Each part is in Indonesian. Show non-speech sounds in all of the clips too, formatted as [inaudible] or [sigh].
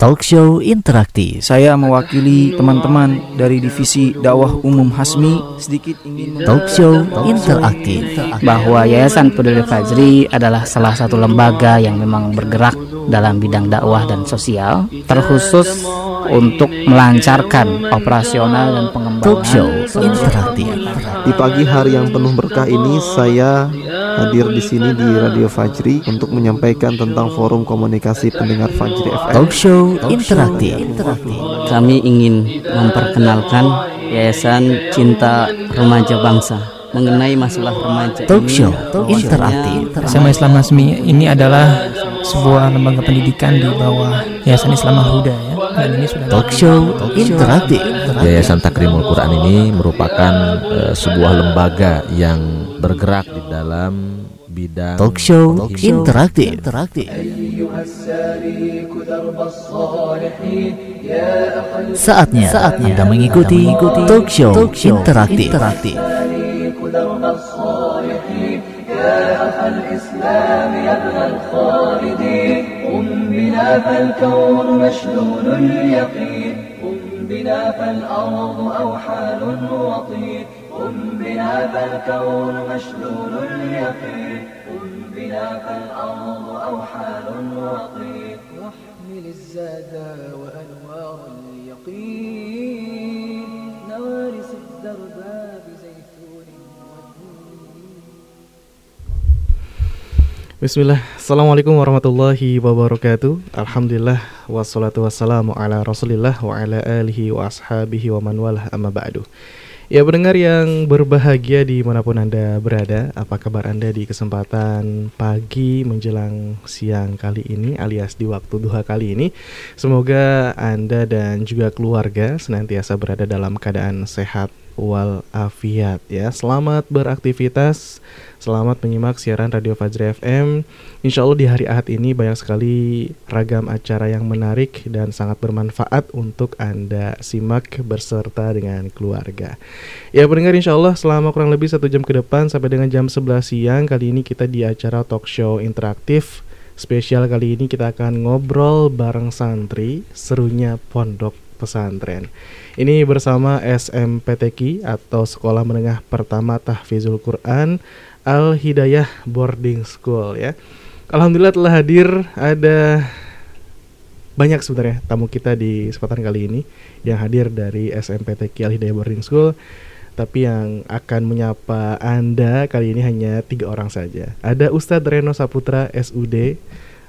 Talk show interaktif. Saya mewakili teman-teman dari divisi dakwah umum Hasmi sedikit ingin Talk show interaktif. bahwa Yayasan Peduli Fajri adalah salah satu lembaga yang memang bergerak dalam bidang dakwah dan sosial, terkhusus untuk melancarkan operasional dan pengembangan Talk show interaktif. Di pagi hari yang penuh berkah ini saya hadir di sini di Radio Fajri untuk menyampaikan tentang forum komunikasi pendengar Fajri FM. Talk show interaktif. Kami ingin memperkenalkan Yayasan Cinta Remaja Bangsa mengenai masalah remaja. Talk Ini show interaktif. SMA Islam Nasmi ini adalah sebuah lembaga pendidikan di bawah Yayasan Islam Huda ya. Dan ini sudah Talk show interaktif. Yayasan Takrimul Quran ini merupakan eh, sebuah lembaga yang bergerak di dalam bidang Talk show penghimbauan interaktif. interaktif. Saatnya, saatnya Anda mengikuti talk show interaktif. interaktif. دون الصالحين. يا أخ الإسلام يا ابن الخالدين قم بنا فالكون مشلول اليقين. قم بنا فالأرض أوحال وطين. قم بنا فالكون مشلول اليقين. قم بنا فالأرض أوحال وطين. واحمل الزاد Bismillah, Assalamualaikum warahmatullahi wabarakatuh. Alhamdulillah, wassalatu wassalamu ala rasulillah wa ala alihi wa ashabihi wa man walah. Amma ba'du. Ya pendengar yang berbahagia di mana pun Anda berada Apa kabar Anda di kesempatan pagi menjelang siang kali ini alias di waktu duha kali ini? Semoga Anda dan juga keluarga senantiasa berada dalam keadaan sehat walafiat ya. Selamat beraktivitas Selamat menyimak siaran Radio Fajri FM. Insya Allah di hari Ahad ini banyak sekali ragam acara yang menarik dan sangat bermanfaat untuk Anda simak berserta dengan keluarga. Ya pendengar insya Allah selama kurang lebih satu jam ke depan sampai dengan jam 11 siang kali ini kita di acara talk show interaktif spesial kali ini kita akan ngobrol bareng santri serunya pondok pesantren. Ini bersama SMPTQ atau Sekolah Menengah Pertama Tahfizul Quran Al Hidayah Boarding School ya. Alhamdulillah telah hadir ada banyak sebenarnya tamu kita di kesempatan kali ini yang hadir dari SMPTQ Al Hidayah Boarding School. Tapi yang akan menyapa Anda kali ini hanya tiga orang saja. Ada Ustadz Reno Saputra SUD.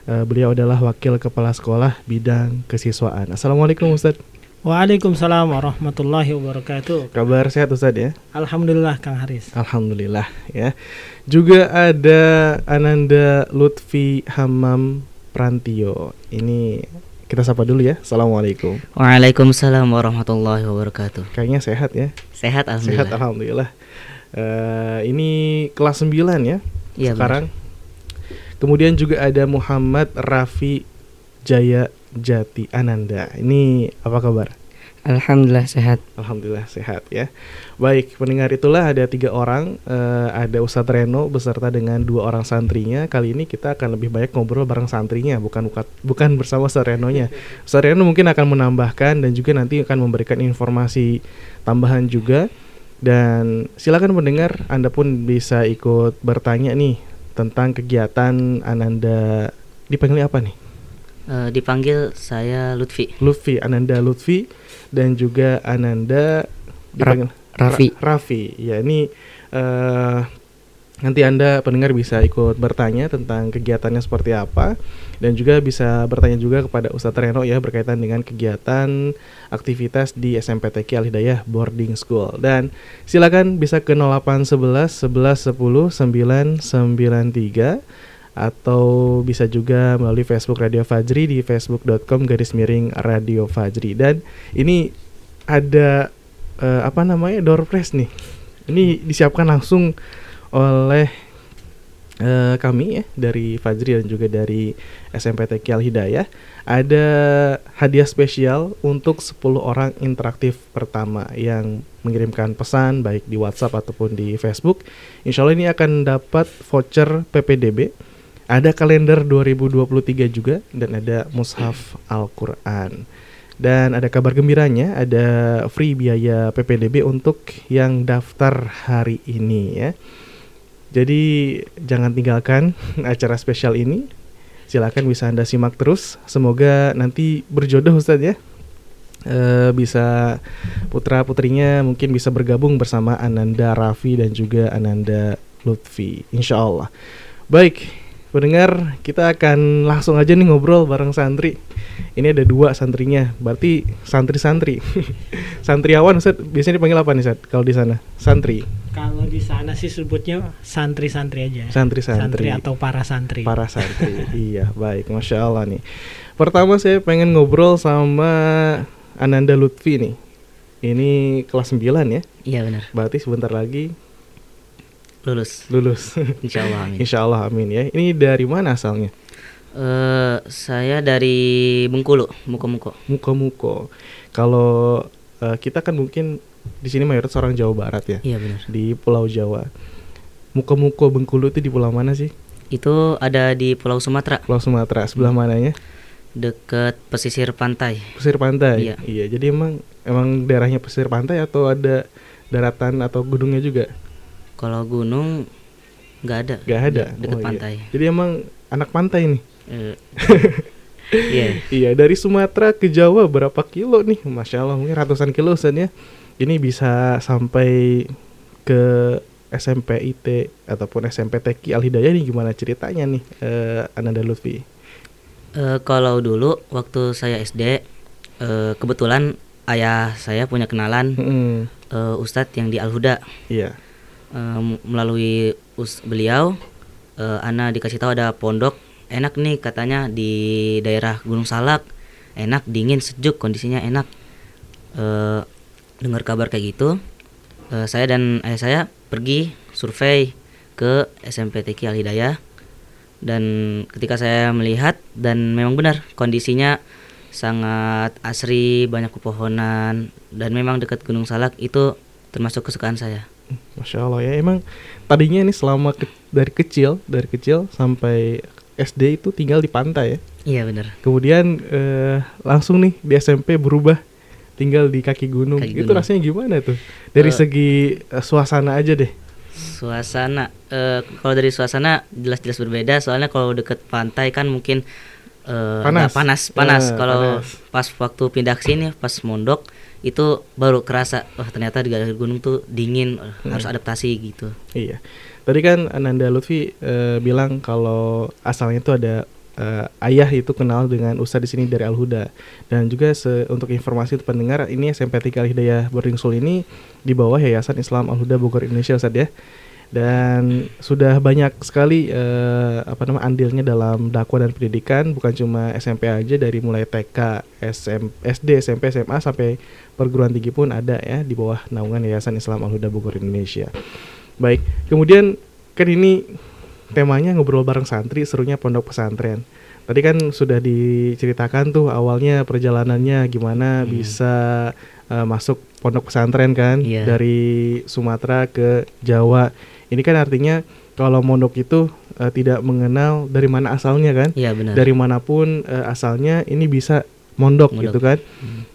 Eh, beliau adalah wakil kepala sekolah bidang kesiswaan. Assalamualaikum Ustadz. Waalaikumsalam warahmatullahi wabarakatuh. Kabar sehat Ustadz ya? Alhamdulillah Kang Haris. Alhamdulillah ya. Juga ada Ananda Lutfi Hamam Prantio. Ini kita sapa dulu ya. Assalamualaikum. Waalaikumsalam warahmatullahi wabarakatuh. Kayaknya sehat ya. Sehat alhamdulillah. Sehat alhamdulillah. Eh, ini kelas 9 ya Iya, sekarang. Kemudian juga ada Muhammad Rafi Jaya Jati Ananda. Ini apa kabar? Alhamdulillah sehat. Alhamdulillah sehat ya. Baik, pendengar itulah ada tiga orang. eh, ada Ustadz Reno beserta dengan dua orang santrinya. Kali ini kita akan lebih banyak ngobrol bareng santrinya, bukan bukan, bukan bersama Ustadz Renonya. Ustadz Reno mungkin akan menambahkan dan juga nanti akan memberikan informasi tambahan juga. Dan silakan pendengar, Anda pun bisa ikut bertanya nih tentang kegiatan Ananda dipanggil apa nih? Eh, dipanggil saya Lutfi. Lutfi, Ananda Lutfi dan juga Ananda dipanggil Raffi. Ra- Raffi. Ya, ini eh nanti Anda pendengar bisa ikut bertanya tentang kegiatannya seperti apa dan juga bisa bertanya juga kepada Ustadz Reno ya berkaitan dengan kegiatan aktivitas di SMPTQ Al Hidayah Boarding School. Dan silakan bisa ke 0811 11 10 993 atau bisa juga melalui Facebook Radio Fajri di facebook.com garis miring Radio Fajri. Dan ini ada eh, apa namanya door prize nih. Ini disiapkan langsung oleh eh, kami ya dari Fajri dan juga dari SMPTQ Al Hidayah. Ada hadiah spesial untuk 10 orang interaktif pertama yang mengirimkan pesan baik di WhatsApp ataupun di Facebook. Insya Allah ini akan dapat voucher PPDB Ada kalender 2023 juga dan ada mushaf Al-Qur'an. Dan ada kabar gembiranya, ada free biaya PPDB untuk yang daftar hari ini ya. Jadi jangan tinggalkan [laughs] acara spesial ini. Silakan bisa Anda simak terus. Semoga nanti berjodoh Ustadz ya. Eh, bisa putra putrinya mungkin bisa bergabung bersama Ananda Raffi dan juga Ananda Lutfi insya Allah baik pendengar kita akan langsung aja nih ngobrol bareng santri ini ada dua santrinya berarti santri-santri [laughs] santriawan Ustaz biasanya dipanggil apa nih Ustaz kalau di sana santri Kalau di sana sih sebutnya santri-santri aja. Santri-santri. atau para santri. para santri [laughs] iya baik masya Allah nih pertama saya pengen ngobrol sama Ananda Lutfi nih ini kelas 9 ya Iya benar. berarti sebentar lagi Lulus. lulus. [laughs] Insya Allah amin. Insya Allah amin ya. Ini dari mana asalnya? Eh, saya dari Bengkulu, Muko-Muko. Muko-Muko. Kalau eh, kita kan mungkin di sini mayoritas orang Jawa Barat ya. Iya benar. di Pulau Jawa. Muko-Muko Bengkulu itu di pulau mana sih? Itu ada di Pulau Sumatera, Pulau Sumatera. Sebelah mananya? Dekat pesisir pantai. pesisir pantai? Iya. iya jadi emang emang daerahnya pesisir pantai atau ada daratan atau gunungnya juga Kalau gunung nggak ada. Gak ada de- Dekat Oh, iya. pantai. jadi emang anak pantai nih Eh, [laughs] Iya. Iya dari Sumatera ke Jawa berapa kilo nih Masya Allah mungkin ratusan kilo ya Ini bisa sampai ke SMP IT ataupun SMP TK Al Hidayah nih gimana ceritanya nih eh, Ananda Lutfi Eh, kalau dulu waktu saya SD, eh, kebetulan ayah saya punya kenalan Mm-mm. eh, Ustadz yang di Al Huda. Iya Eh, melalui us beliau, eh, Ana dikasih tahu ada pondok enak nih katanya di daerah Gunung Salak, enak dingin sejuk kondisinya enak. Eh, dengar kabar kayak gitu, eh, saya dan ayah saya pergi survei ke SMP TK Al Hidayah dan ketika saya melihat dan memang benar kondisinya sangat asri banyak pepohonan dan memang dekat Gunung Salak itu termasuk kesukaan saya. Masya Allah ya emang tadinya ini selama ke- dari kecil dari kecil sampai SD itu tinggal di pantai ya Iya benar. Kemudian eh, langsung nih di SMP berubah tinggal di kaki gunung. Kaki Itu gunung. rasanya gimana tuh? Dari Eh, segi eh, suasana aja deh. Suasana eh, kalau dari suasana jelas-jelas berbeda soalnya kalau deket pantai kan mungkin eh, Panas. nggak panas panas Eh, kalau pas waktu pindah ke sini pas mondok itu baru kerasa wah ternyata di gunung tuh dingin Hmm. harus adaptasi gitu. Iya. Tadi kan Ananda Lutfi eh, bilang kalau asalnya itu ada eh, ayah itu kenal dengan ustadz di sini dari Al Huda dan juga se- untuk informasi untuk pendengar ini SMP Tiga Al Hidayah Boarding School ini di bawah Yayasan Islam Al Huda Bogor Indonesia Ustadz ya dan sudah banyak sekali eh, apa nama andilnya dalam dakwah dan pendidikan bukan cuma SMP aja dari mulai TK, SM, SD, SMP, SMA sampai perguruan tinggi pun ada ya di bawah naungan Yayasan Islam Al Huda Bogor Indonesia. Baik, kemudian kan ini temanya ngobrol bareng santri, serunya pondok pesantren. Tadi kan sudah diceritakan tuh awalnya perjalanannya gimana bisa eh, masuk pondok pesantren kan Iya. dari Sumatera ke Jawa. Ini kan artinya kalau mondok itu eh, tidak mengenal dari mana asalnya kan? Iya benar. Dari mana pun eh, asalnya ini bisa mondok, Mondok. gitu kan?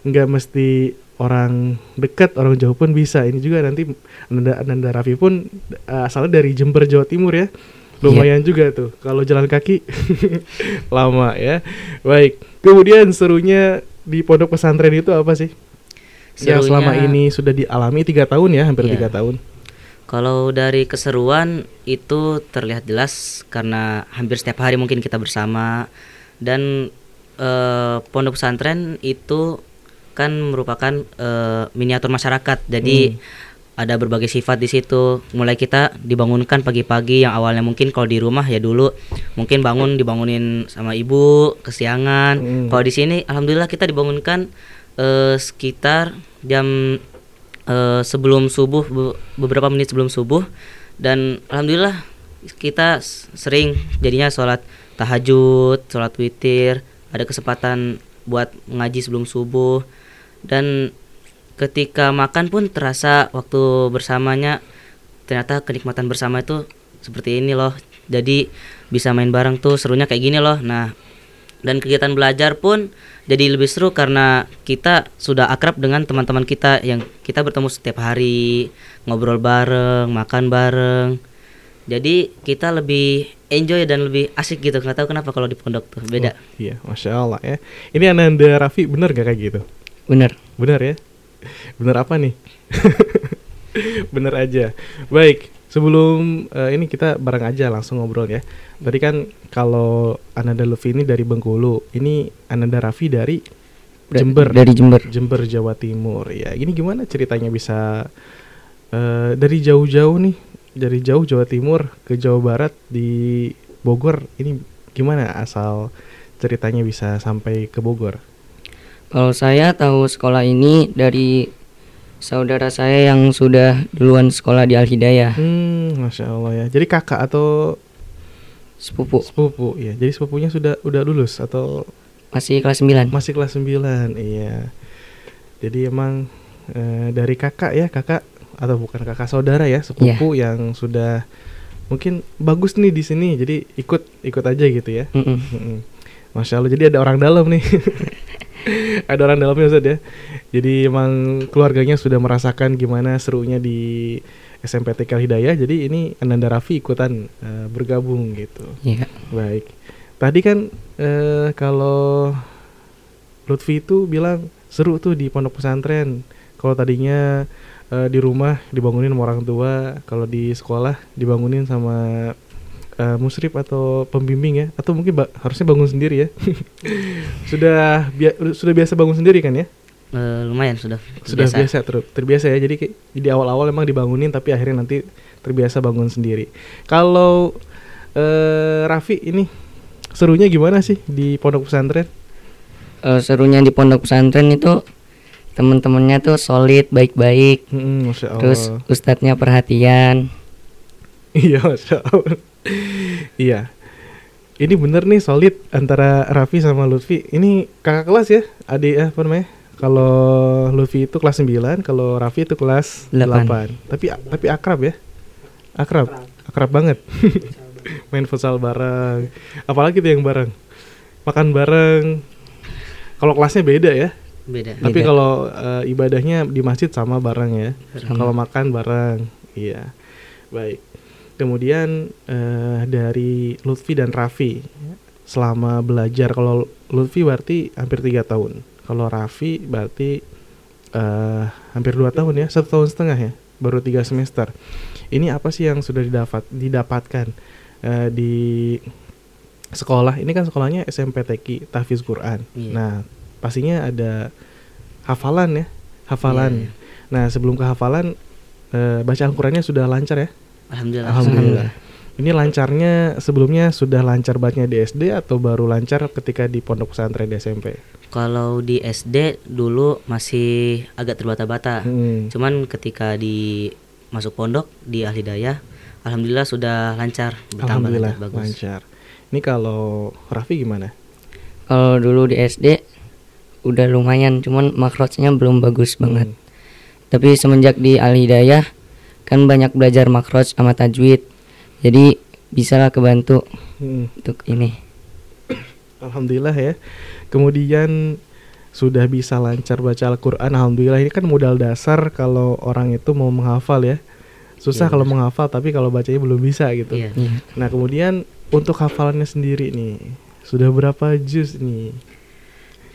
Nggak mesti orang dekat orang jauh pun bisa. Ini juga nanti Ananda, Ananda Raffi pun eh, asalnya dari Jember Jawa Timur ya. Lumayan juga tuh kalau jalan kaki [laughs] lama ya. Baik. Kemudian serunya di pondok pesantren itu apa sih? Yang selama Serunya- ini sudah dialami tiga tahun ya, hampir Iya. tiga tahun. Kalau dari keseruan itu terlihat jelas karena hampir setiap hari mungkin kita bersama dan eh, pondok pesantren itu kan merupakan eh, miniatur masyarakat. Jadi ada berbagai sifat di situ. Mulai kita dibangunkan pagi-pagi yang awalnya mungkin kalau di rumah ya dulu mungkin bangun dibangunin sama ibu kesiangan. Hmm. Kalau di sini alhamdulillah kita dibangunkan eh, sekitar jam eh, sebelum subuh be- beberapa menit sebelum subuh dan alhamdulillah kita sering jadinya sholat tahajud, sholat witir, ada kesempatan buat ngaji sebelum subuh dan ketika makan pun terasa waktu bersamanya ternyata kenikmatan bersama itu seperti ini loh. Jadi bisa main bareng tuh serunya kayak gini loh. Nah dan kegiatan belajar pun jadi lebih seru karena kita sudah akrab dengan teman-teman kita yang kita bertemu setiap hari ngobrol bareng makan bareng. Jadi kita lebih enjoy dan lebih asik gitu. Nggak tahu kenapa kalau di pondok tuh beda. Oh, iya, masya Allah ya. Ini Ananda Raffi bener gak kayak gitu? Bener. Bener ya? Bener apa nih? [laughs] bener aja. Baik, sebelum eh, ini kita bareng aja langsung ngobrol ya. Tadi kan kalau Ananda Luffy ini dari Bengkulu, ini Ananda Raffi dari Da- Jember. dari Jember. Jember Jawa Timur. Ya, ini gimana ceritanya bisa eh, dari jauh-jauh nih, dari jauh Jawa Timur ke Jawa Barat di Bogor. Ini gimana asal ceritanya bisa sampai ke Bogor? Kalau saya tahu sekolah ini dari saudara saya yang sudah duluan sekolah di Al Hidayah. Hmm, masya Allah ya. Jadi kakak atau sepupu? Sepupu, ya. Jadi sepupunya sudah udah lulus atau masih kelas 9 Masih kelas 9 iya. Jadi emang eh, dari kakak ya, kakak atau bukan kakak saudara ya, sepupu yang sudah mungkin bagus nih di sini. Jadi ikut ikut aja gitu ya. Mm-mm. Mm-mm. Masya Allah, jadi ada orang dalam nih. [laughs] [laughs] ada orang dalamnya Ustaz ya. Jadi emang keluarganya sudah merasakan gimana serunya di SMPTK Hidayah. Jadi ini Ananda Raffi ikutan eh, bergabung gitu. Iya. Baik. Tadi kan eh, kalau Lutfi itu bilang seru tuh di pondok pesantren. Kalau tadinya eh, di rumah dibangunin sama orang tua, kalau di sekolah dibangunin sama eh, musrif atau pembimbing ya, atau mungkin ba- harusnya bangun sendiri ya. [laughs] sudah bia- sudah biasa bangun sendiri kan ya? Eh, lumayan sudah Sudah terbiasa. biasa ter- terbiasa ya. Jadi kayak- di awal-awal emang dibangunin tapi akhirnya nanti terbiasa bangun sendiri. Kalau eh, Raffi ini serunya gimana sih di pondok pesantren? Eh, serunya di pondok pesantren itu teman-temannya tuh solid, baik-baik. Hmm. Terus ustadznya perhatian. [laughs] Iya, Masya Allah. Iya. Ini bener nih solid antara Raffi sama Lutfi. Ini kakak kelas ya? Adik eh, apa namanya? Kalau Lutfi itu kelas 9, kalau Raffi itu kelas 8. Delapan. Tapi tapi akrab ya? Akrab. Akrab banget. [laughs] Main futsal bareng. Apalagi tuh yang bareng. Makan bareng. Kalau kelasnya beda ya? Beda. Tapi kalau eh, ibadahnya di masjid sama bareng ya. Kalau makan bareng. Iya. Baik. Kemudian eh, dari Lutfi dan Raffi selama belajar kalau Lutfi berarti hampir tiga tahun. Kalau Raffi berarti eh, hampir dua tahun ya, satu tahun setengah ya, baru tiga semester. Ini apa sih yang sudah didapat didapatkan eh, di sekolah? Ini kan sekolahnya SMPTQ Tahfiz Quran. Iya. Nah, pastinya ada hafalan ya, hafalan. Iya, Nah, sebelum ke hafalan eh, baca Al-Qur'annya sudah lancar ya? Alhamdulillah. Alhamdulillah. Ini lancarnya sebelumnya sudah lancar bacanya di SD atau baru lancar ketika di pondok pesantren di SMP? Kalau di SD dulu masih agak terbata-bata. Hmm. Cuman ketika di masuk pondok di Ahli Daya, alhamdulillah sudah lancar, bertambah Alhamdulillah lancar, bagus. lancar. Ini kalau Raffi gimana? Kalau dulu di SD udah lumayan, cuman makrotnya belum bagus banget. Tapi semenjak di Hidayah kan banyak belajar makrot sama tajwid. Jadi bisalah kebantu Hmm. untuk ini. Alhamdulillah ya. Kemudian sudah bisa lancar baca Al-Qur'an. Alhamdulillah ini kan modal dasar kalau orang itu mau menghafal ya. Susah Iya, kalau menghafal tapi kalau bacanya belum bisa gitu. Iya. Iya. Nah, kemudian untuk hafalannya sendiri nih, sudah berapa juz nih?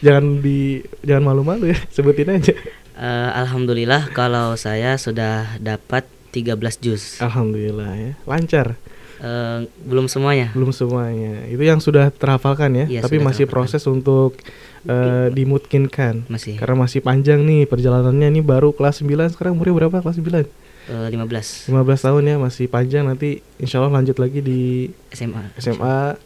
Jangan di jangan malu-malu ya, [laughs] sebutin aja. Eh, alhamdulillah kalau saya sudah dapat 13 juz. Alhamdulillah ya. Lancar. Eh, belum semuanya. Belum semuanya. Itu yang sudah terhafalkan ya, Iya, tapi masih terhafalkan. proses untuk eh, dimungkinkan. Masih. Karena masih panjang nih perjalanannya ini baru kelas 9 sekarang umurnya berapa? Kelas 9. Eh, 15 15 tahun ya, masih panjang nanti insya Allah lanjut lagi di SMA. SMA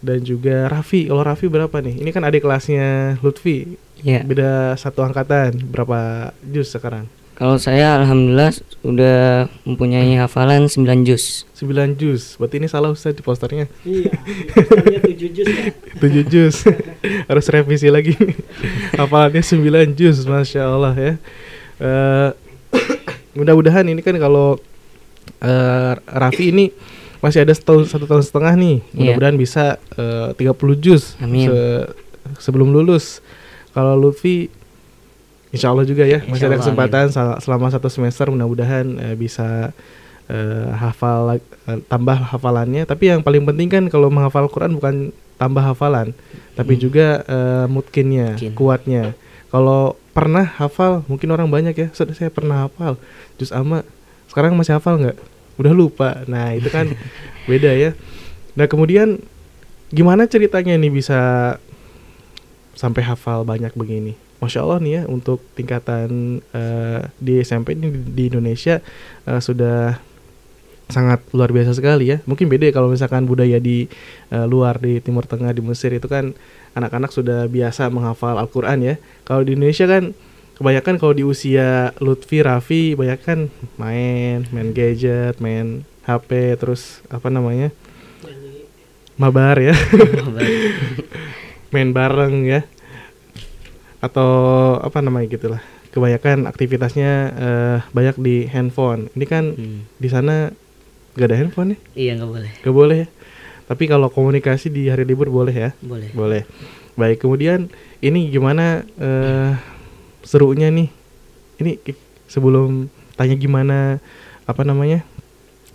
dan juga Raffi. Kalau Raffi berapa nih? Ini kan adik kelasnya Lutfi. Iya. Beda satu angkatan. Berapa juz sekarang? Kalau saya alhamdulillah sudah mempunyai hafalan 9 juz. 9 juz. Berarti ini salah Ustaz di posternya. Iya. [laughs] Posternya 7 juz ya. 7 juz. [laughs] Harus revisi lagi. [laughs] Hafalannya 9 juz, Masya Allah ya. Eh, [coughs] mudah-mudahan ini kan kalau eh, Raffi ini masih ada setahun satu tahun setengah nih. Iya. Mudah-mudahan bisa eh, 30 juz Amin. se- sebelum lulus. Kalau Lutfi Insya Allah juga ya masih ada kesempatan sel- selama satu semester mudah-mudahan eh, bisa eh, hafal eh, tambah hafalannya. Tapi yang paling penting kan kalau menghafal Quran bukan tambah hafalan, tapi juga eh, mutkinnya, Mutkin. kuatnya. Kalau pernah hafal, mungkin orang banyak ya. "Ustaz, saya pernah hafal juz amma. Sekarang masih hafal nggak? Udah lupa. Nah itu kan [laughs] beda ya. Nah kemudian gimana ceritanya nih bisa sampai hafal banyak begini? Masya Allah nih ya untuk tingkatan eh, di SMP ini di, Indonesia eh, sudah sangat luar biasa sekali ya. Mungkin beda ya kalau misalkan budaya di eh, luar di Timur Tengah di Mesir itu kan anak-anak sudah biasa menghafal Al-Quran ya. Kalau di Indonesia kan kebanyakan kalau di usia Lutfi, Raffi, kebanyakan main, main gadget, main HP, terus apa namanya? Mabar ya. [laughs] main bareng ya. Atau apa namanya gitulah. Kebanyakan aktivitasnya eh, banyak di handphone. Ini kan Hmm. di sana gak ada handphone ya? Iya nggak boleh. Gak boleh ya. Tapi kalau komunikasi di hari libur boleh ya? Boleh. Boleh. Baik, kemudian ini gimana eh serunya nih? Ini sebelum tanya gimana apa namanya?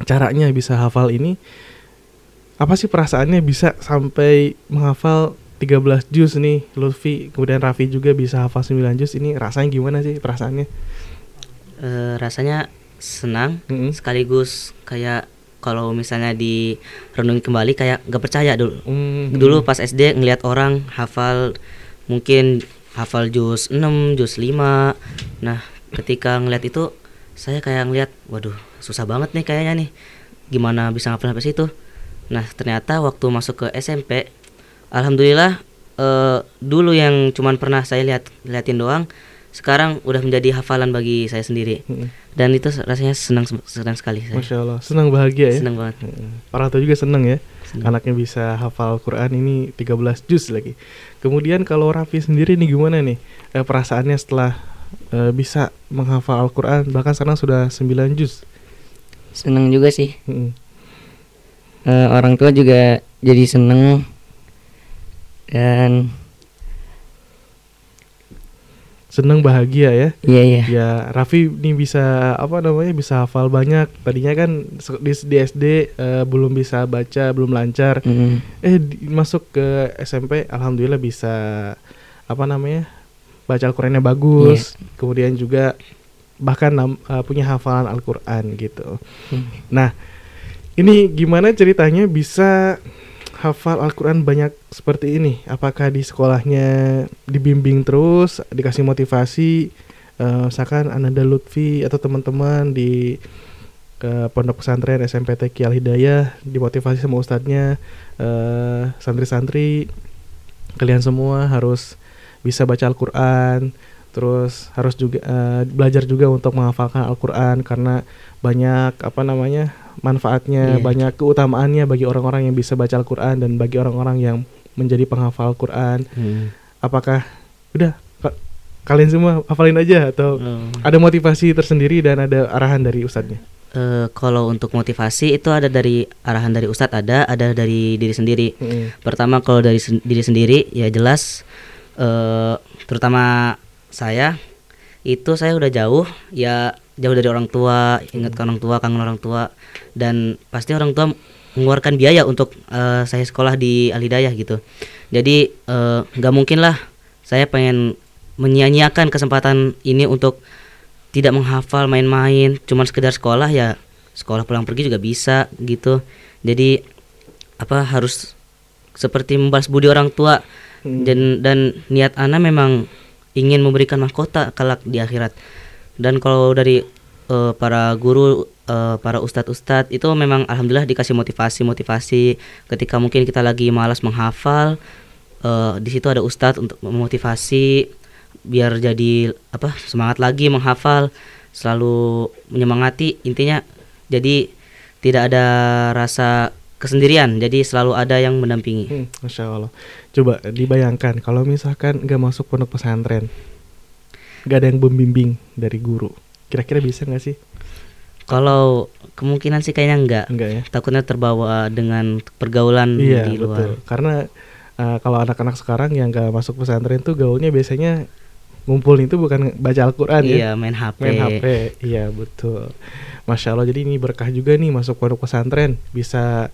caranya bisa hafal ini apa sih perasaannya bisa sampai menghafal 13 juz nih Lutfi kemudian Raffi juga bisa hafal 9 juz ini rasanya gimana sih perasaannya Eh, rasanya senang Mm-mm. sekaligus kayak kalau misalnya di renungi kembali kayak nggak percaya dulu. Mm, Dulu pas SD ngelihat orang hafal mungkin hafal juz 6, juz 5. Nah, ketika ngelihat itu saya kayak ngelihat waduh, susah banget nih kayaknya nih. Gimana bisa hafal sampai situ? Nah, ternyata waktu masuk ke SMP alhamdulillah eh, dulu yang cuman pernah saya lihat liatin doang sekarang udah menjadi hafalan bagi saya sendiri dan itu rasanya senang senang sekali saya. Masya Allah senang bahagia ya Senang banget. Orang tua juga senang ya Senang. Anaknya bisa hafal Quran ini 13 juz lagi Kemudian kalau Raffi sendiri nih gimana nih eh, Perasaannya setelah eh, bisa menghafal Al-Quran Bahkan sekarang sudah 9 juz Seneng juga sih. Mm. Eh, orang tua juga jadi seneng dan Senang bahagia ya iya iya. Ya Raffi nih bisa apa namanya bisa hafal banyak Tadinya kan di, di SD eh, belum bisa baca belum lancar Mm. eh di- masuk ke SMP alhamdulillah bisa apa namanya baca Al-Qur'annya bagus kemudian juga bahkan eh, punya hafalan Al-Qur'an gitu Hmm. nah ini gimana ceritanya bisa hafal Al-Qur'an banyak seperti ini. Apakah di sekolahnya dibimbing terus dikasih motivasi eh, misalkan Ananda Lutfi atau teman-teman di ke pondok pesantren SMPT Kial Hidayah dimotivasi sama ustadznya eh, santri-santri kalian semua harus bisa baca Al-Quran terus harus juga eh, belajar juga untuk menghafalkan Al-Quran karena banyak apa namanya manfaatnya Iya. banyak keutamaannya bagi orang-orang yang bisa baca Al-Quran dan bagi orang-orang yang menjadi penghafal Al-Quran Hmm. apakah udah ka- kalian semua hafalin aja atau Oh. ada motivasi tersendiri dan ada arahan dari ustadznya Eh, kalau untuk motivasi itu ada dari arahan dari ustadz ada, ada dari diri sendiri. Mm. Pertama kalau dari sen- diri sendiri ya jelas eh terutama saya itu saya udah jauh ya jauh dari orang tua, ingat ke orang tua, kangen orang tua dan pasti orang tua mengeluarkan biaya untuk eh, saya sekolah di Al Hidayah gitu. Jadi eh, nggak mungkin lah saya pengen menyia-nyiakan kesempatan ini untuk tidak menghafal main-main. Cuman sekedar sekolah ya sekolah pulang pergi juga bisa gitu. Jadi apa harus seperti membalas budi orang tua. Dan dan niat ana memang ingin memberikan mahkota kelak di akhirat. Dan kalau dari eh, para guru eh, para ustadz-ustadz itu memang alhamdulillah dikasih motivasi motivasi ketika mungkin kita lagi malas menghafal eh, di situ ada ustadz untuk memotivasi biar jadi apa semangat lagi menghafal selalu menyemangati intinya jadi tidak ada rasa kesendirian jadi selalu ada yang mendampingi Hmm, Masya Allah. Coba dibayangkan kalau misalkan nggak masuk pondok pesantren, nggak ada yang membimbing dari guru, kira-kira bisa nggak sih? Kalau kemungkinan sih kayaknya enggak. Enggak ya. Takutnya terbawa dengan pergaulan Iya di luar. betul. Karena uh, kalau anak-anak sekarang yang gak masuk pesantren tuh gaulnya biasanya ngumpul itu bukan baca Al-Quran ya. Iya, main HP. Main HP. Iya betul. Masya Allah. Jadi ini berkah juga nih masuk pondok pesantren bisa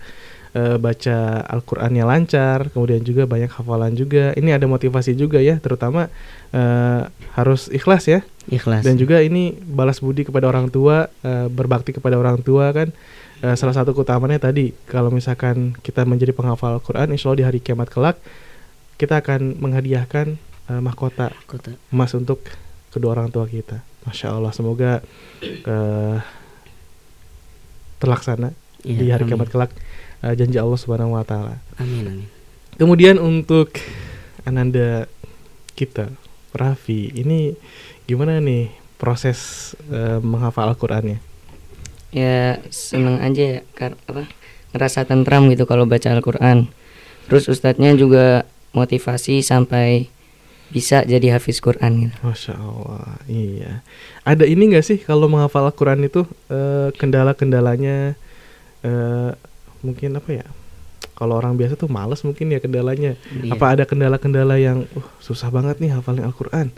uh, baca Al-Qur'annya lancar, kemudian juga banyak hafalan juga. Ini ada motivasi juga ya, terutama uh, harus ikhlas ya. Ikhlas. Dan juga ini balas budi kepada orang tua, uh, berbakti kepada orang tua kan. Uh, salah satu keutamaannya tadi, kalau misalkan kita menjadi penghafal Al-Quran, insya Allah di hari kiamat kelak kita akan menghadiahkan uh, mahkota Kota. emas untuk kedua orang tua kita. Masya Allah, semoga uh, terlaksana Iya, di hari kiamat kelak uh, janji Allah Subhanahu Wa Taala. Amin amin. Kemudian untuk ananda kita, Raffi, ini gimana nih proses uh, menghafal Al-Qur'annya? ya seneng aja ya kar apa ngerasa tentram gitu kalau baca Al-Quran terus ustadznya juga motivasi sampai bisa jadi hafiz Quran gitu Masya Allah, iya. Ada ini nggak sih kalau menghafal Al-Quran itu eh, kendala-kendalanya eh, mungkin apa ya? Kalau orang biasa tuh males mungkin ya kendalanya. Iya. Apa ada kendala-kendala yang uh, susah banget nih hafalin Al-Quran?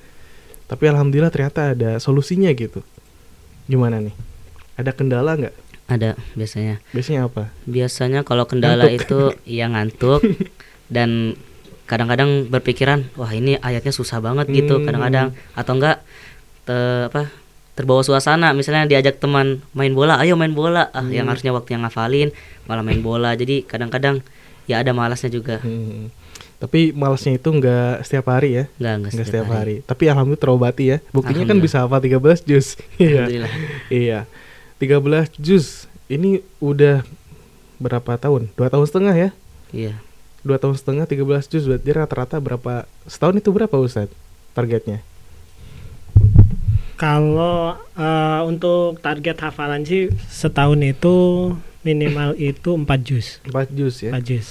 Tapi alhamdulillah ternyata ada solusinya gitu. Gimana nih? Ada kendala nggak? Ada biasanya. Biasanya apa? Biasanya kalau kendala Ngantuk. itu ya ngantuk [laughs] dan kadang-kadang berpikiran wah ini ayatnya susah banget gitu Hmm. kadang-kadang atau enggak te- apa terbawa suasana misalnya diajak teman main bola ayo main bola ah yang Hmm. harusnya waktu yang ngafalin malah main bola jadi kadang-kadang ya ada malasnya juga Hmm. Tapi malesnya itu nggak setiap hari ya? Nggak, nggak setiap setiap hari. Tapi alhamdulillah terobati ya. Buktinya kan bisa hafal 13 juz. [laughs] Iya. Iya. 13 juz. Ini udah berapa tahun? Dua tahun setengah ya? iya Dua tahun setengah 13 juz berarti rata-rata berapa? Setahun itu berapa Ustaz? Targetnya? Kalau eh, untuk target hafalan sih setahun itu minimal itu 4 jus. 4 juz ya. 4 jus.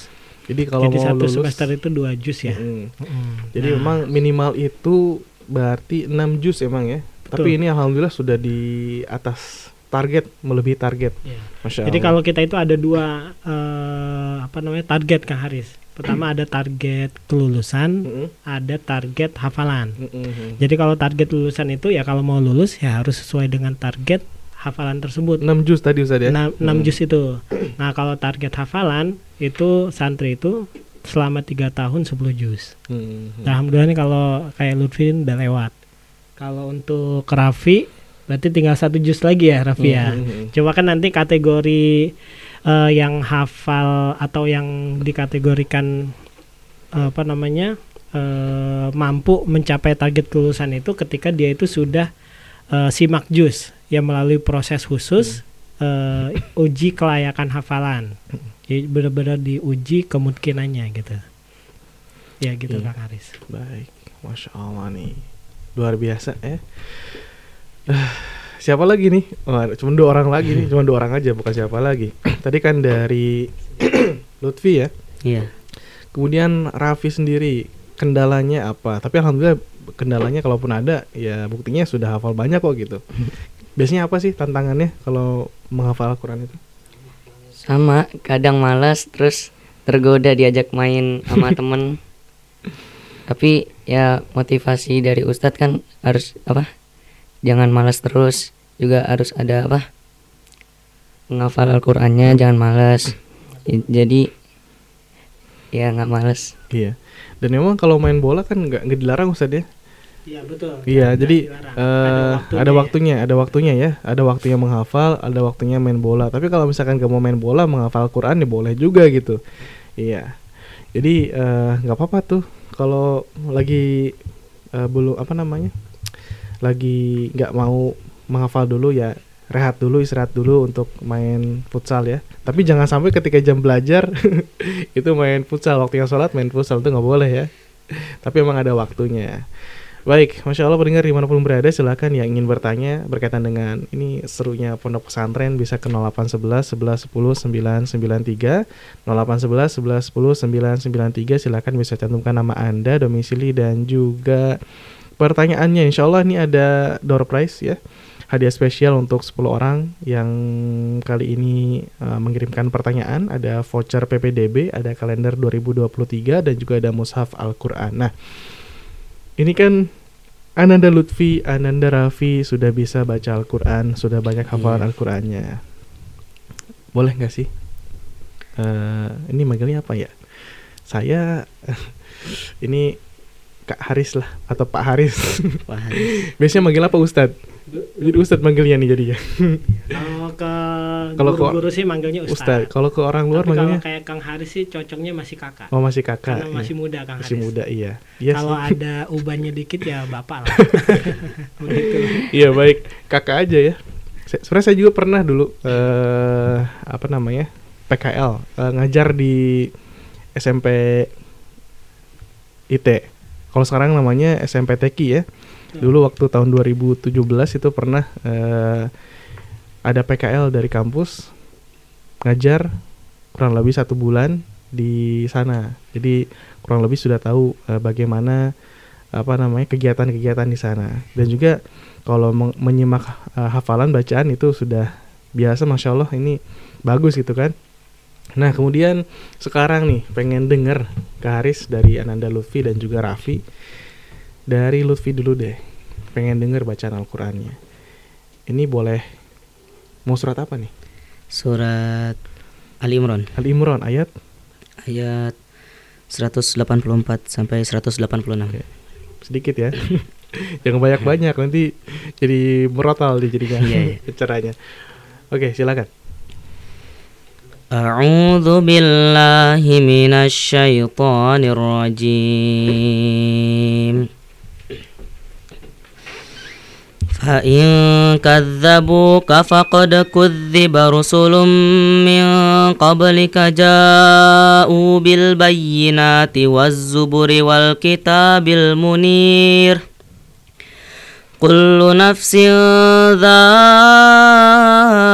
Jadi kalau Jadi mau satu lulus semester itu dua jus ya. Mm. Mm. Jadi Nah, memang minimal itu berarti 6 juz emang ya. Tapi Betul. ini alhamdulillah sudah di atas target, melebihi target. Iya. Masya Jadi Allah. kalau kita itu ada dua eh, apa namanya target Kang Haris. Pertama ada target kelulusan, Mm-mm. ada target hafalan. Mm-mm. Jadi kalau target lulusan itu ya kalau mau lulus ya harus sesuai dengan target hafalan tersebut. 6 juz tadi Ustaz ya. 6, Mm. juz itu. Nah, kalau target hafalan itu santri itu selama tiga tahun 10 juz. Mm. Nah, Alhamdulillah nih kalau kayak Lutfi udah lewat. Kalau untuk Raffi berarti tinggal satu juz lagi ya Raffi ya. Mm. Coba kan nanti kategori eh, yang hafal atau yang dikategorikan eh, apa namanya eh, mampu mencapai target kelulusan itu ketika dia itu sudah eh, simak juz yang melalui proses khusus eh, uji kelayakan hafalan. Jadi benar-benar diuji kemungkinannya gitu. Ya gitu Iya. Kang Haris. Baik, masya Allah nih, luar biasa ya. Eh, [sighs] siapa lagi nih? Wah, cuma dua orang lagi nih, cuma dua orang aja, bukan siapa lagi. Tadi kan dari [clears throat] Lutfi ya. iya Kemudian Raffi sendiri kendalanya apa? Tapi alhamdulillah kendalanya kalaupun ada, ya buktinya sudah hafal banyak kok gitu. [laughs] Biasanya apa sih tantangannya kalau menghafal Al-Quran itu? sama kadang malas terus tergoda diajak main sama [laughs] temen tapi ya motivasi dari ustadz kan harus apa jangan malas terus juga harus ada apa menghafal Al-Qur'annya jangan malas I- jadi ya nggak malas Iya. Dan memang kalau main bola kan nggak nggak dilarang Ustaz ya? Iya betul. Iya, jadi dilarang. eh, ada waktunya, ada waktunya ya, ada waktunya menghafal, ada waktunya main bola. Tapi kalau misalkan gak mau main bola, menghafal Quran ya boleh juga gitu. Iya. Jadi eh, nggak apa-apa tuh kalau lagi eh, belum apa namanya, lagi nggak mau menghafal dulu ya rehat dulu, istirahat dulu untuk main futsal ya. Tapi jangan sampai ketika jam belajar [laughs] itu main futsal, waktunya sholat main futsal itu nggak boleh ya. Tapi emang ada waktunya. Baik, Masya Allah pendengar di mana pun berada silahkan yang ingin bertanya berkaitan dengan ini serunya pondok pesantren bisa ke 0811 11 10 993 0811 11 10 993 silahkan bisa cantumkan nama Anda, domisili dan juga pertanyaannya Insya Allah ini ada door prize ya hadiah spesial untuk 10 orang yang kali ini uh, mengirimkan pertanyaan. Ada voucher PPDB, ada kalender 2023 dan juga ada mushaf Al-Qur'an. Nah, ini kan Ananda Lutfi, Ananda Raffi sudah bisa baca Al-Qur'an, sudah banyak hafalan Iya. Al-Qur'annya. Boleh nggak sih? Eh, ini manggilnya apa ya? Saya [laughs] ini Kak Haris lah atau Pak Haris. Pak Haris. [laughs] Biasanya manggil apa Ustadz? Jadi Ustadz manggilnya nih jadinya. Kalau ke Kalau ke- guru-guru sih manggilnya Ustaz. Ustadz. Kalau ke orang luar Tapi kalau manggilnya kayak Kang Haris sih cocoknya masih kakak. Oh masih kakak. Karena iya. masih muda Kang Masih Haris. muda iya. Iya kalau ada ubannya dikit ya bapak lah. [laughs] Begitu. Iya baik kakak aja ya. Se- Sebenarnya saya juga pernah dulu eh apa namanya PKL eh, ngajar di SMP IT. Kalau sekarang namanya SMP TEKI ya. Dulu waktu tahun 2017 itu pernah eh, ada PKL dari kampus ngajar kurang lebih satu bulan di sana. Jadi kurang lebih sudah tahu eh, bagaimana apa namanya kegiatan-kegiatan di sana. Dan juga kalau menyimak eh, hafalan bacaan itu sudah biasa, masya Allah ini bagus gitu kan. Nah kemudian sekarang nih pengen denger ke Haris dari Ananda Lutfi dan juga Raffi. Dari Lutfi dulu deh pengen denger bacaan Al-Qur'annya. Ini boleh mau surat apa nih? Surat Ali Imran. Ali Imran ayat? Ayat 184 sampai 186. sedikit ya. [laughs] Jangan banyak-banyak nanti jadi merotal di jadinya Iya, [laughs] caranya. Oke silakan أعوذ بالله من الشيطان الرجيم فإن كذبوك فقد كذب رسل من قبلك جاءوا بالبينات والزبر والكتاب المنير كل نفس ذائقة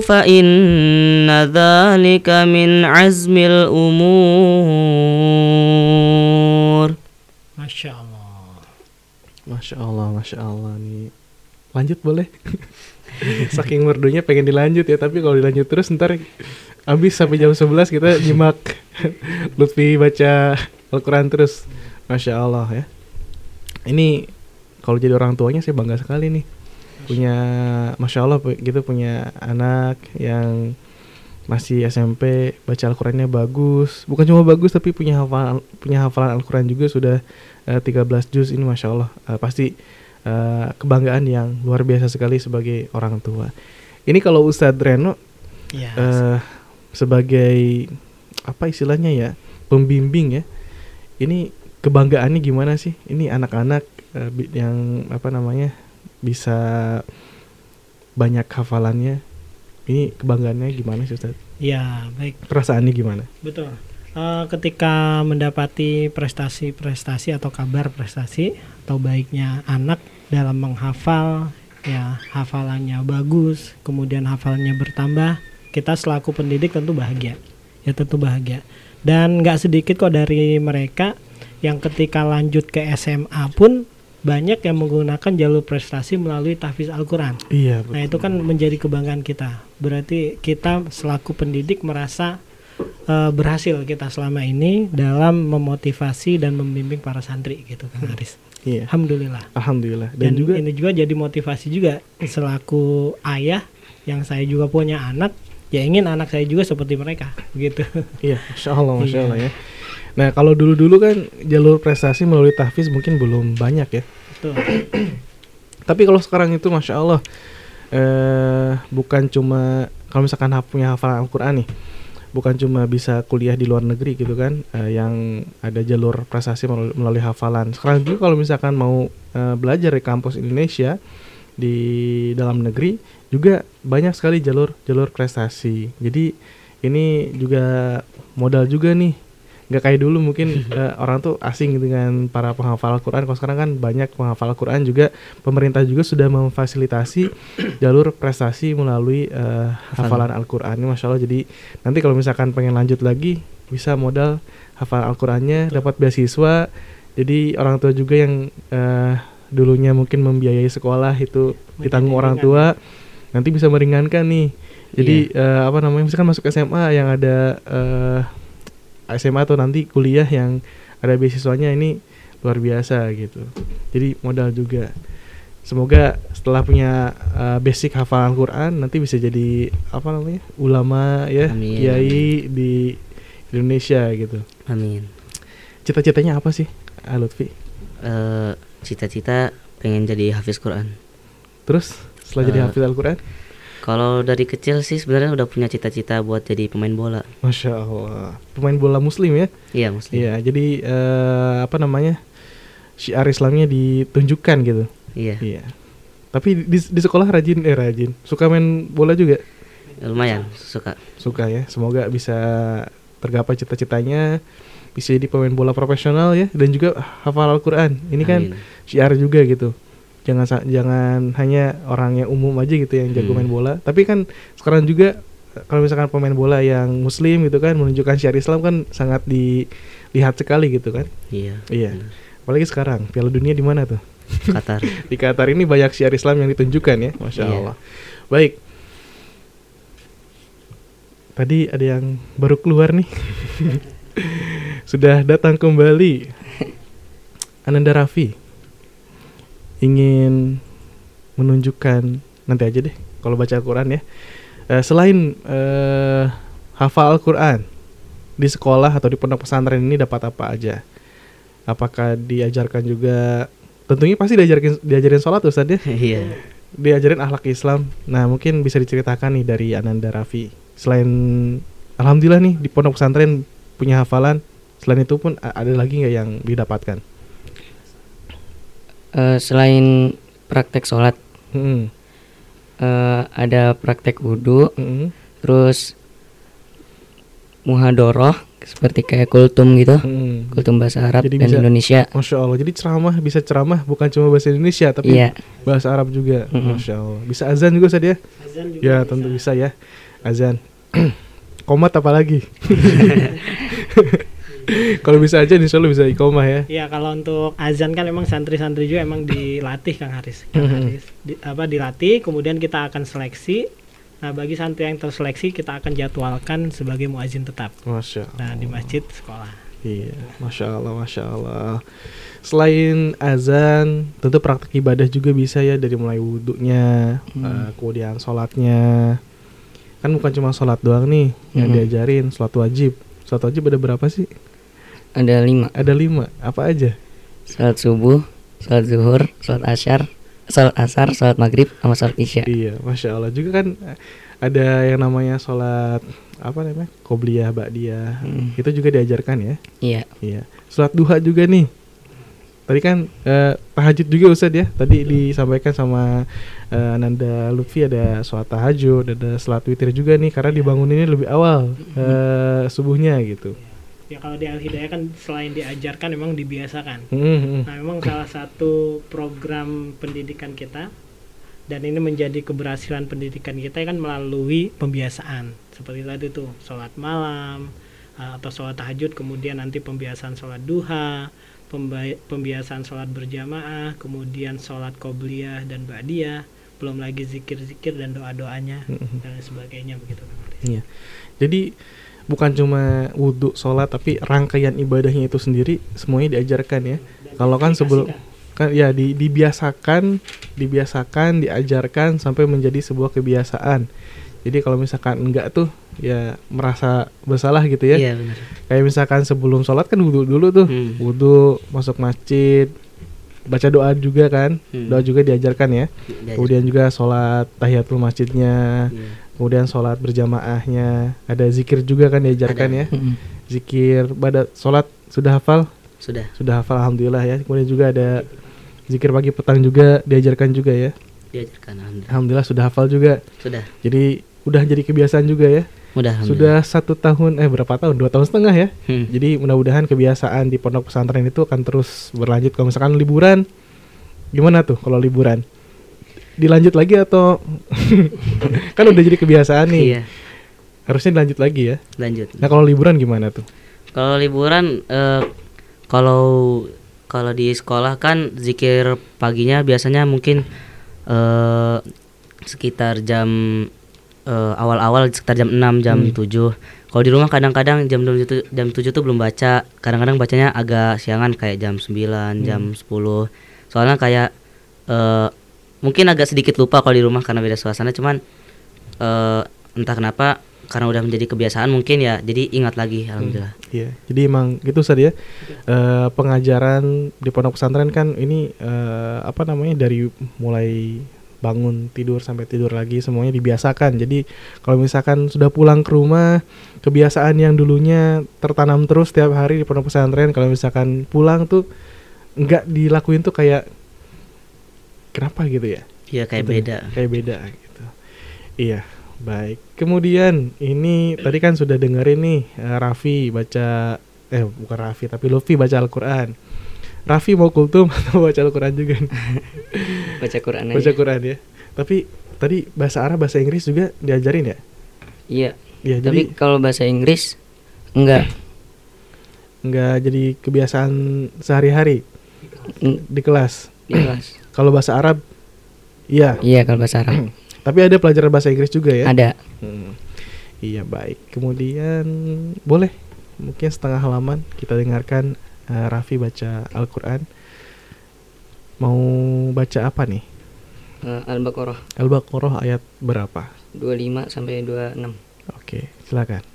فإن ذلك من عزم الأمور Masya Allah. Masya Allah, Masya Allah nih. Lanjut boleh? [laughs] Saking merdunya pengen dilanjut ya, tapi kalau dilanjut terus ntar habis sampai jam 11 kita nyimak [laughs] Lutfi baca Al-Quran terus. Masya Allah ya. Ini kalau jadi orang tuanya saya bangga sekali nih. Punya, Masya Allah gitu punya anak yang masih SMP baca Al-Qurannya bagus. Bukan cuma bagus tapi punya hafalan punya hafalan Al-Quran juga sudah eh, 13 juz ini masya Allah. Eh, pasti eh, kebanggaan yang luar biasa sekali sebagai orang tua. Ini kalau Ustadz Reno Ya, eh, sebagai apa istilahnya ya pembimbing ya ini kebanggaannya gimana sih? Ini anak-anak bi- yang apa namanya bisa banyak hafalannya ini kebanggaannya gimana sih Ustadz? ya baik. Perasaannya gimana? Betul. Eh, ketika mendapati prestasi-prestasi atau kabar prestasi atau baiknya anak dalam menghafal, ya hafalannya bagus, kemudian hafalannya bertambah, kita selaku pendidik tentu bahagia. Ya tentu bahagia. Dan nggak sedikit kok dari mereka yang ketika lanjut ke SMA pun banyak yang menggunakan jalur prestasi melalui tahfiz Al-Quran. Iya, Nah itu kan menjadi kebanggaan kita. Berarti kita selaku pendidik merasa eh, berhasil kita selama ini dalam memotivasi dan membimbing para santri gitu kan Haris. Iya. Alhamdulillah. Alhamdulillah. Dan, Dan, juga ini juga jadi motivasi juga selaku ayah yang saya juga punya anak ya ingin anak saya juga seperti mereka gitu Iya, masya Allah, masya Iya. Allah ya. Nah kalau dulu-dulu kan jalur prestasi melalui tahfiz mungkin belum banyak ya. Betul. [clears throat] Tapi kalau sekarang itu masya Allah, eh bukan cuma kalau misalkan punya hafalan Al-Quran nih, bukan cuma bisa kuliah di luar negeri gitu kan, eh, yang ada jalur prestasi melalui, melalui hafalan. Sekarang juga kalau misalkan mau eh, belajar di kampus Indonesia di dalam negeri juga banyak sekali jalur jalur prestasi. Jadi ini juga modal juga nih nggak kayak dulu mungkin [laughs] eh, orang tuh asing dengan para penghafal Al-Quran kalau sekarang kan banyak penghafal Al-Quran juga. Pemerintah juga sudah memfasilitasi [coughs] jalur prestasi melalui eh, hafalan. Al-Quran. Ini Masya Allah. Jadi nanti kalau misalkan pengen lanjut lagi bisa modal hafal Al-Qurannya. Dapat beasiswa. Jadi orang tua juga yang eh, dulunya mungkin membiayai sekolah itu ditanggung orang tua nanti bisa meringankan nih. Jadi eh, apa namanya misalkan masuk SMA yang ada eh, SMA atau nanti kuliah yang ada beasiswanya ini luar biasa gitu. Jadi modal juga. Semoga setelah punya uh, basic hafalan Quran nanti bisa jadi apa namanya ulama ya Amin. kiai di Indonesia gitu. Amin. Cita-citanya apa sih, Ah, Lutfi? Eh, cita-cita pengen jadi hafiz Quran. Terus setelah jadi Eh, hafiz Al-Quran? Kalau dari kecil sih sebenarnya udah punya cita-cita buat jadi pemain bola. Masya Allah. Pemain bola Muslim ya? Iya, Muslim. Iya. Jadi eh, apa namanya syiar Islamnya ditunjukkan gitu. Iya. Iya. Tapi di, di sekolah rajin eh rajin. Suka main bola juga? Lumayan suka. Suka ya. Semoga bisa tergapai cita-citanya bisa jadi pemain bola profesional ya dan juga hafal Al-Qur'an. Ini kan Amin. syiar juga gitu. Jangan jangan hanya orang yang umum aja gitu yang jago Hmm. main bola, tapi kan sekarang juga kalau misalkan pemain bola yang muslim gitu kan menunjukkan syiar Islam kan sangat dilihat sekali gitu kan. Iya. Iya. Apalagi sekarang Piala Dunia di mana tuh? Qatar. [laughs] di Qatar ini banyak syiar Islam yang ditunjukkan ya, masya Iya. Allah. Baik. Tadi ada yang baru keluar nih. [laughs] Sudah datang kembali. Ananda Raffi ingin menunjukkan nanti aja deh kalau baca Al-Quran ya. Eh, selain eh, hafal Al-Quran di sekolah atau di pondok pesantren ini dapat apa aja? Apakah diajarkan juga tentunya pasti diajarin diajarin sholat Ustaz ya? [laughs] Iya. Diajarin akhlak Islam. Nah, mungkin bisa diceritakan nih dari Ananda Raffi. Selain alhamdulillah nih di pondok pesantren punya hafalan, selain itu pun ada lagi nggak yang didapatkan? Eh, selain praktek sholat Mm-mm. eh, ada praktek wudhu Mm-mm. terus muhadoroh seperti kayak kultum gitu Mm-mm. kultum bahasa Arab Jadi dan bisa- Indonesia Masya Allah, jadi ceramah bisa ceramah bukan cuma bahasa Indonesia tapi Iya. bahasa Arab juga. Mm-mm. Masya Allah, bisa azan juga Ustaz ya? Azan juga ya bisa. tentu bisa ya, azan. [clears throat] Komat apa lagi? [laughs] [laughs] Kalau bisa aja insya Allah bisa ikomah ya. Ya kalau untuk azan kan emang santri-santri juga emang dilatih Kang Haris. Kang Mhm. Haris. Di- apa dilatih kemudian kita akan seleksi. Nah, bagi santri yang terseleksi kita akan jadwalkan sebagai muazin tetap. Masya Nah, di masjid sekolah. Iya, masya Allah, masya Allah. Selain azan, tentu praktek ibadah juga bisa ya dari mulai wudhunya, eh, kemudian sholatnya. Kan bukan cuma sholat doang nih yang Mhm. diajarin, sholat wajib. Sholat wajib ada berapa sih? Ada lima Ada lima. Apa aja? sholat subuh sholat zuhur sholat asyar sholat asar sholat maghrib sama sholat isya Iya, masya Allah juga kan eh, ada yang namanya sholat apa namanya qobliyah, ba'diyah. Hmm. Itu juga diajarkan ya. iya Iya. Sholat duha juga nih. Tadi kan eh, tahajud juga Ustaz ya. Tadi disampaikan sama eh, Ananda Lutfi ada sholat tahajud, ada sholat witir juga nih karena dibanguninnya lebih awal eh, subuhnya gitu. Ya kalau di Al Hidayah kan selain diajarkan memang dibiasakan. Hmm, hmm. Nah, memang salah satu program pendidikan kita dan ini menjadi keberhasilan pendidikan kita kan melalui pembiasaan. Seperti tadi tuh, sholat malam uh, atau sholat tahajud, kemudian nanti pembiasaan sholat duha, pembiasaan sholat berjamaah, kemudian sholat qobliyah dan ba'diyah, belum lagi zikir-zikir dan doa-doanya Mhm. dan sebagainya begitu. Iya. Jadi bukan cuma wudhu, sholat, tapi rangkaian ibadahnya itu sendiri semuanya diajarkan ya. Kalau kan sebelum kan ya di, dibiasakan, dibiasakan, diajarkan sampai menjadi sebuah kebiasaan. Jadi kalau misalkan enggak tuh ya merasa bersalah gitu ya. Iya, benar. Kayak misalkan sebelum sholat kan wudhu dulu tuh, Hmm. wudhu masuk masjid, baca doa juga kan, Hmm. doa juga diajarkan ya. Diajarkan. Kemudian juga sholat tahiyatul masjidnya, Iya. Kemudian sholat berjamaahnya, ada zikir juga kan diajarkan Ada. ya. Zikir pada sholat sudah hafal? Sudah. Sudah hafal alhamdulillah ya. Kemudian juga ada zikir pagi petang juga diajarkan juga ya. Diajarkan alhamdulillah. Alhamdulillah sudah hafal juga. Sudah. Jadi udah jadi kebiasaan juga ya. Mudah, Sudah satu tahun eh berapa tahun? Dua tahun setengah ya. Hmm. Jadi mudah-mudahan kebiasaan di pondok pesantren itu akan terus berlanjut. Kalau misalkan liburan, gimana tuh kalau liburan? Dilanjut lagi atau [laughs] kan udah jadi kebiasaan nih? Iya. Harusnya dilanjut lagi ya. Lanjut. Nah kalau liburan gimana tuh? Kalau liburan eh, kalau kalau di sekolah kan zikir paginya biasanya mungkin eh sekitar jam eh, awal-awal sekitar jam 6 jam Hmm. 7. Kalau di rumah kadang-kadang jam 7 tuh- jam 7 tuh belum baca. Kadang-kadang bacanya agak siangan kayak jam 9, jam 10. Soalnya kayak eh mungkin agak sedikit lupa kalau di rumah karena beda suasana cuman eh entah kenapa karena udah menjadi kebiasaan mungkin ya jadi ingat lagi alhamdulillah. Iya, jadi emang gitu Ustaz ya. Eh, pengajaran di pondok pesantren kan ini eh, apa namanya dari mulai bangun tidur sampai tidur lagi semuanya dibiasakan. Jadi kalau misalkan sudah pulang ke rumah, kebiasaan yang dulunya tertanam terus setiap hari di pondok pesantren, kalau misalkan pulang tuh nggak dilakuin tuh kayak kenapa gitu ya? Iya kayak Gitu ya, beda. Kayak beda gitu. Iya, baik. Kemudian ini tadi kan sudah dengerin nih eh, Raffi baca eh bukan Raffi tapi Luffy baca Al-Qur'an. Raffi mau kultum [laughs] atau baca Al-Qur'an juga? nih? [laughs] Baca Quran aja. baca Quran ya. Tapi tadi bahasa Arab, bahasa Inggris juga diajarin ya? Iya. Iya, Tapi jadi kalau bahasa Inggris enggak. nggak jadi kebiasaan sehari-hari di kelas. [clears throat] Kalau bahasa Arab iya. Iya, kalau bahasa Arab. [clears throat] Tapi ada pelajaran bahasa Inggris juga ya? Ada. Hmm. Iya baik. Kemudian boleh mungkin setengah halaman kita dengarkan eh, Raffi baca Al-Quran. Mau baca apa nih? Eh, Al-Baqarah Al-Baqarah ayat berapa? 25 sampai 26. Oke, silakan.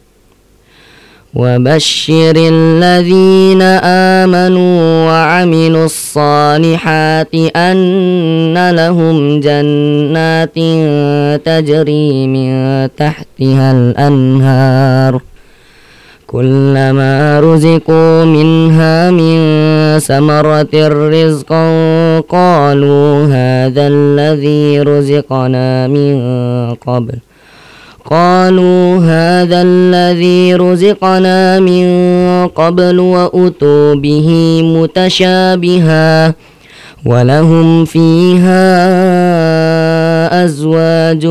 وبشر الذين آمنوا وعملوا الصالحات أن لهم جنات تجري من تحتها الأنهار. كلما رزقوا منها من ثمرة رزقا قالوا هذا الذي رزقنا من قبل. قالوا هذا الذي رزقنا من قبل وأتوا به متشابها ولهم فيها أزواج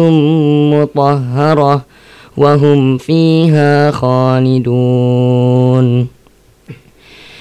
مطهرة وهم فيها خالدون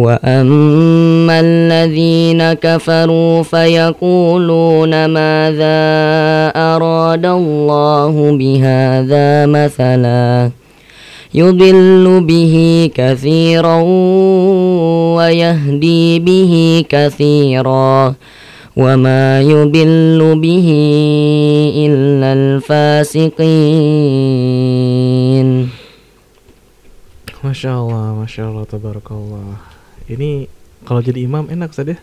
وأما الذين كفروا فيقولون ماذا أراد الله بهذا مثلا يضل به كثيرا ويهدي به كثيرا وما يضل به إلا الفاسقين Masya Allah, Masya Allah, Tabarakallah. Ini kalau jadi imam enak saja.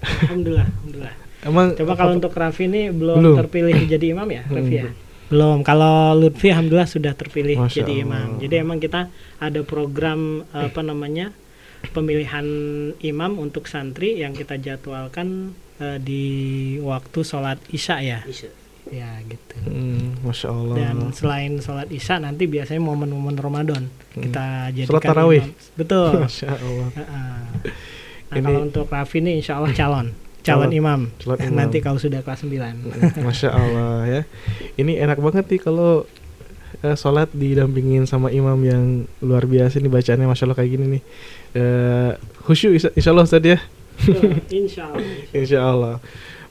Alhamdulillah, alhamdulillah. Emang Coba kalau untuk Raffi ini belum, Belum. terpilih jadi imam ya, Raffi ya? Hmm. Belum. Kalau Lutfi alhamdulillah sudah terpilih Masya jadi Allah. imam. Jadi emang kita ada program apa namanya? pemilihan imam untuk santri yang kita jadwalkan eh, di waktu sholat isya ya. Isya. Ya gitu Hmm, Masya Allah. dan selain sholat isya nanti biasanya momen-momen Ramadan Hmm. kita jadikan Sholat tarawih. imam. betul [laughs] Masya Allah. Nah Ini- kalau untuk Raffi ini insya Allah calon calon imam calon [laughs] imam. nanti kalau sudah kelas 9 Masya Allah ya. Ini enak banget nih kalau eh, sholat didampingin sama imam yang luar biasa nih bacaannya Masya Allah kayak gini nih. Eh, khusyuk insya, insya Allah Ustaz ya. insya Allah [laughs] Insya Allah.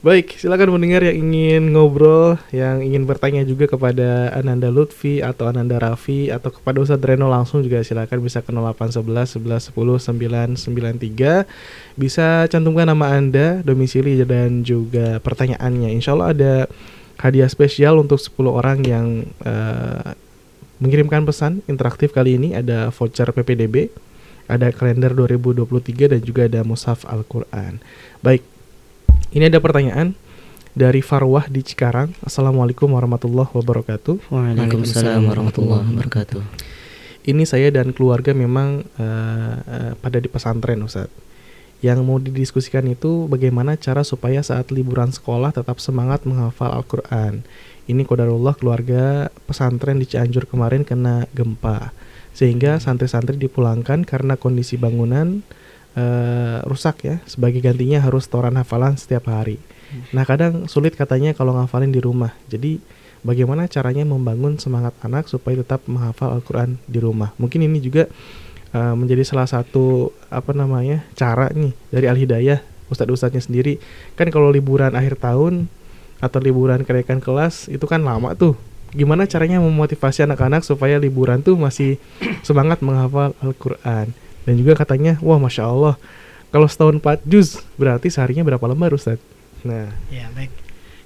Baik, silakan mendengar yang ingin ngobrol, yang ingin bertanya juga kepada Ananda Lutfi atau Ananda Raffi atau kepada Ustadz Reno langsung juga silakan bisa ke 0811 11 10 993. Bisa cantumkan nama Anda, domisili dan juga pertanyaannya. Insya Allah ada hadiah spesial untuk 10 orang yang eh, mengirimkan pesan interaktif kali ini ada voucher PPDB, ada kalender 2023 dan juga ada mushaf Al-Qur'an. Baik. Ini ada pertanyaan dari Farwah di Cikarang. Assalamualaikum warahmatullahi wabarakatuh. Waalaikumsalam warahmatullahi wabarakatuh. Ini saya dan keluarga memang eh, eh, pada di pesantren Ustaz. Yang mau didiskusikan itu bagaimana cara supaya saat liburan sekolah tetap semangat menghafal Al-Quran. Ini kodarullah keluarga pesantren di Cianjur kemarin kena gempa. Sehingga santri-santri dipulangkan karena kondisi bangunan eh, rusak ya. Sebagai gantinya harus setoran hafalan setiap hari. Nah kadang sulit katanya kalau ngafalin di rumah. Jadi bagaimana caranya membangun semangat anak supaya tetap menghafal Al-Quran di rumah. Mungkin ini juga uh, menjadi salah satu apa namanya cara nih dari Al Hidayah ustadz-ustadznya sendiri. Kan kalau liburan akhir tahun atau liburan kenaikan kelas itu kan lama tuh. Gimana caranya memotivasi anak-anak supaya liburan tuh masih semangat menghafal Al-Quran. Dan juga katanya, wah masya Allah, kalau setahun 4 juz berarti seharinya berapa lembar Ustadz? Nah, Ya baik,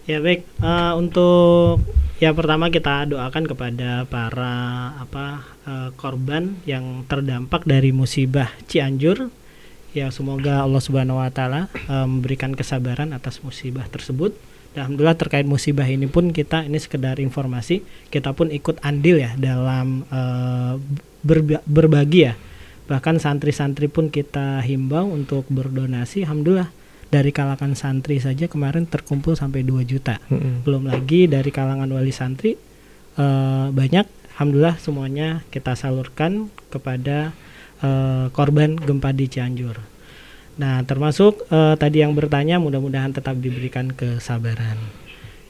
ya baik. Eh, untuk ya pertama kita doakan kepada para apa eh, korban yang terdampak dari musibah Cianjur. Ya semoga Allah Subhanahu Wa Taala eh, memberikan kesabaran atas musibah tersebut. Dan Alhamdulillah terkait musibah ini pun kita ini sekedar informasi kita pun ikut andil ya dalam eh, berba- berbagi ya bahkan santri-santri pun kita himbau untuk berdonasi alhamdulillah dari kalangan santri saja kemarin terkumpul sampai 2 juta. Mm-mm. belum lagi dari kalangan wali santri eh, banyak. Alhamdulillah semuanya kita salurkan kepada eh, korban gempa di Cianjur. Nah termasuk eh, tadi yang bertanya mudah-mudahan tetap diberikan kesabaran.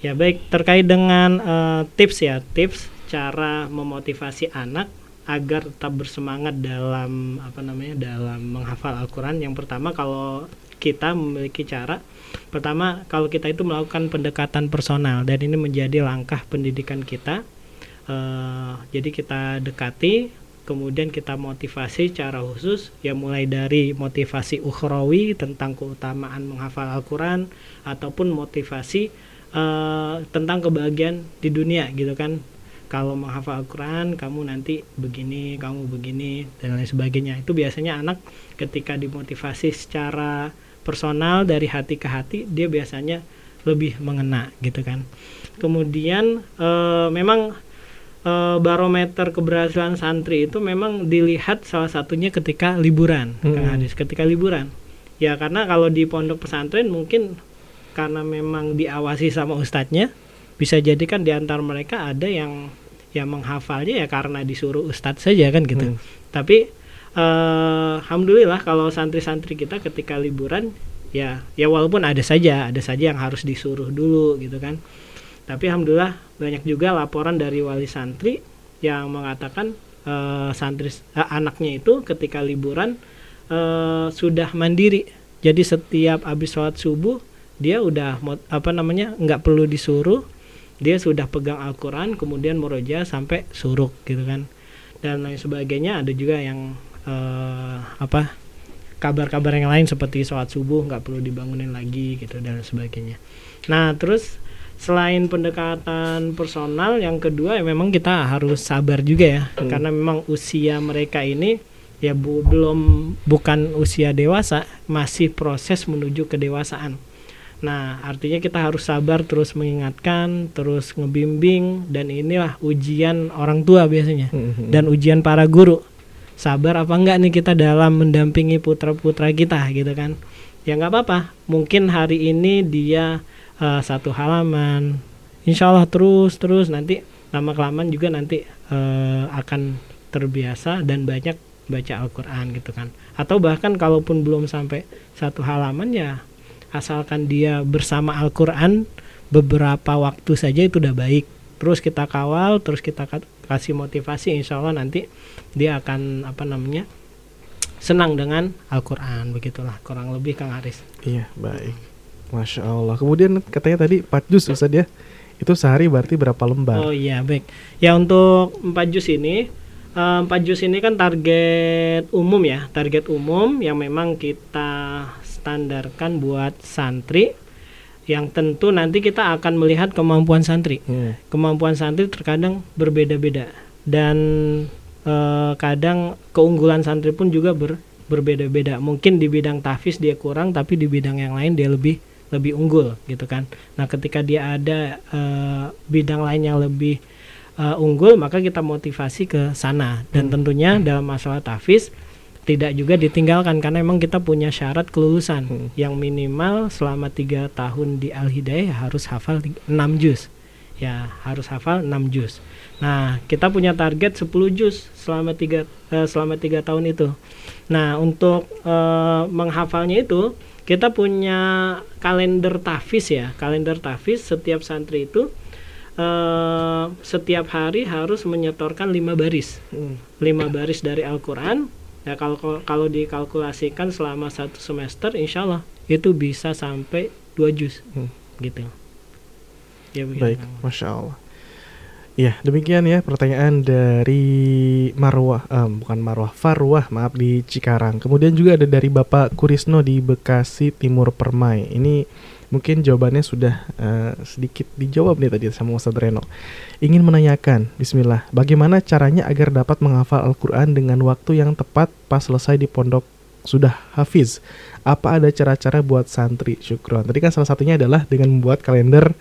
Ya baik. Terkait dengan eh, tips ya tips cara memotivasi anak agar tetap bersemangat dalam apa namanya dalam menghafal Al-Qur'an. Yang pertama kalau kita memiliki cara pertama kalau kita itu melakukan pendekatan personal dan ini menjadi langkah pendidikan kita Eh, jadi kita dekati kemudian kita motivasi secara khusus ya mulai dari motivasi ukhrawi tentang keutamaan menghafal Al-Qur'an ataupun motivasi eh, tentang kebahagiaan di dunia gitu kan kalau menghafal Al-Quran kamu nanti begini kamu begini dan lain sebagainya. Itu biasanya anak ketika dimotivasi secara personal dari hati ke hati dia biasanya lebih mengena gitu kan. Kemudian eh, memang eh, barometer keberhasilan santri itu memang dilihat salah satunya ketika liburan Kang Hmm. Hadis ketika liburan. Ya karena kalau di pondok pesantren mungkin karena memang diawasi sama ustadznya bisa jadi kan di antara mereka ada yang yang menghafalnya ya karena disuruh ustadz saja kan gitu. Hmm. tapi eh, alhamdulillah kalau santri-santri kita ketika liburan ya ya walaupun ada saja ada saja yang harus disuruh dulu gitu kan. Tapi alhamdulillah banyak juga laporan dari wali santri yang mengatakan eh, santri eh, anaknya itu ketika liburan eh, sudah mandiri. Jadi setiap habis sholat subuh dia udah apa namanya nggak perlu disuruh dia sudah pegang Al-Quran kemudian meroja sampai suruk gitu kan. Dan lain sebagainya ada juga yang eh, apa kabar-kabar yang lain seperti sholat subuh nggak perlu dibangunin lagi gitu dan sebagainya. Nah terus selain pendekatan personal yang kedua ya memang kita harus sabar juga ya. Karena memang usia mereka ini ya bu- belum bukan usia dewasa masih proses menuju kedewasaan Nah, artinya kita harus sabar terus mengingatkan, terus ngebimbing dan inilah ujian orang tua biasanya Mhm. dan ujian para guru. Sabar apa enggak nih kita dalam mendampingi putra-putra kita gitu kan. Ya nggak apa-apa. Mungkin hari ini dia eh, satu halaman, insya Allah terus terus nanti lama kelamaan juga nanti eh, akan terbiasa dan banyak baca Al-Quran gitu kan atau bahkan kalaupun belum sampai satu halaman ya asalkan dia bersama Al-Quran beberapa waktu saja itu udah baik terus kita kawal terus kita ka- kasih motivasi insya Allah nanti dia akan apa namanya senang dengan Al-Quran begitulah kurang lebih Kang Aris Iya, baik. Masya Allah. Kemudian katanya tadi 4 juz Ustaz ya. Itu sehari berarti berapa lembar? Oh iya baik. Ya untuk empat jus ini eh, empat jus ini kan target umum ya, target umum yang memang kita standarkan buat santri yang tentu nanti kita akan melihat kemampuan santri. Hmm. Kemampuan santri terkadang berbeda-beda dan eh, kadang keunggulan santri pun juga ber- berbeda-beda. Mungkin di bidang tahfiz dia kurang tapi di bidang yang lain dia lebih lebih unggul gitu kan. Nah, ketika dia ada eh, bidang lain yang lebih eh, unggul, maka kita motivasi ke sana. Dan tentunya dalam masalah tahfiz tidak juga ditinggalkan karena memang kita punya syarat kelulusan yang minimal selama tiga tahun di Al Hidayah harus hafal 6 juz. Ya, harus hafal 6 juz. Nah, kita punya target 10 juz selama tiga eh, selama tiga tahun itu. Nah, untuk eh, menghafalnya itu kita punya kalender tahfiz ya kalender tahfiz setiap santri itu eh, setiap hari harus menyetorkan lima baris lima baris dari Al-Quran ya kalau kalau dikalkulasikan selama satu semester insya Allah itu bisa sampai dua juz gitu ya begitu Baik, Masya Allah. Ya, demikian ya pertanyaan dari Marwah, eh, bukan Marwah, Farwah, maaf di Cikarang. Kemudian juga ada dari Bapak Kurisno di Bekasi Timur Permai. Ini mungkin jawabannya sudah eh, sedikit dijawab nih tadi sama Ustadz Reno. Ingin menanyakan, Bismillah, bagaimana caranya agar dapat menghafal Al-Quran dengan waktu yang tepat pas selesai di pondok sudah hafiz? Apa ada cara-cara buat santri? Syukron. Tadi kan salah satunya adalah dengan membuat kalender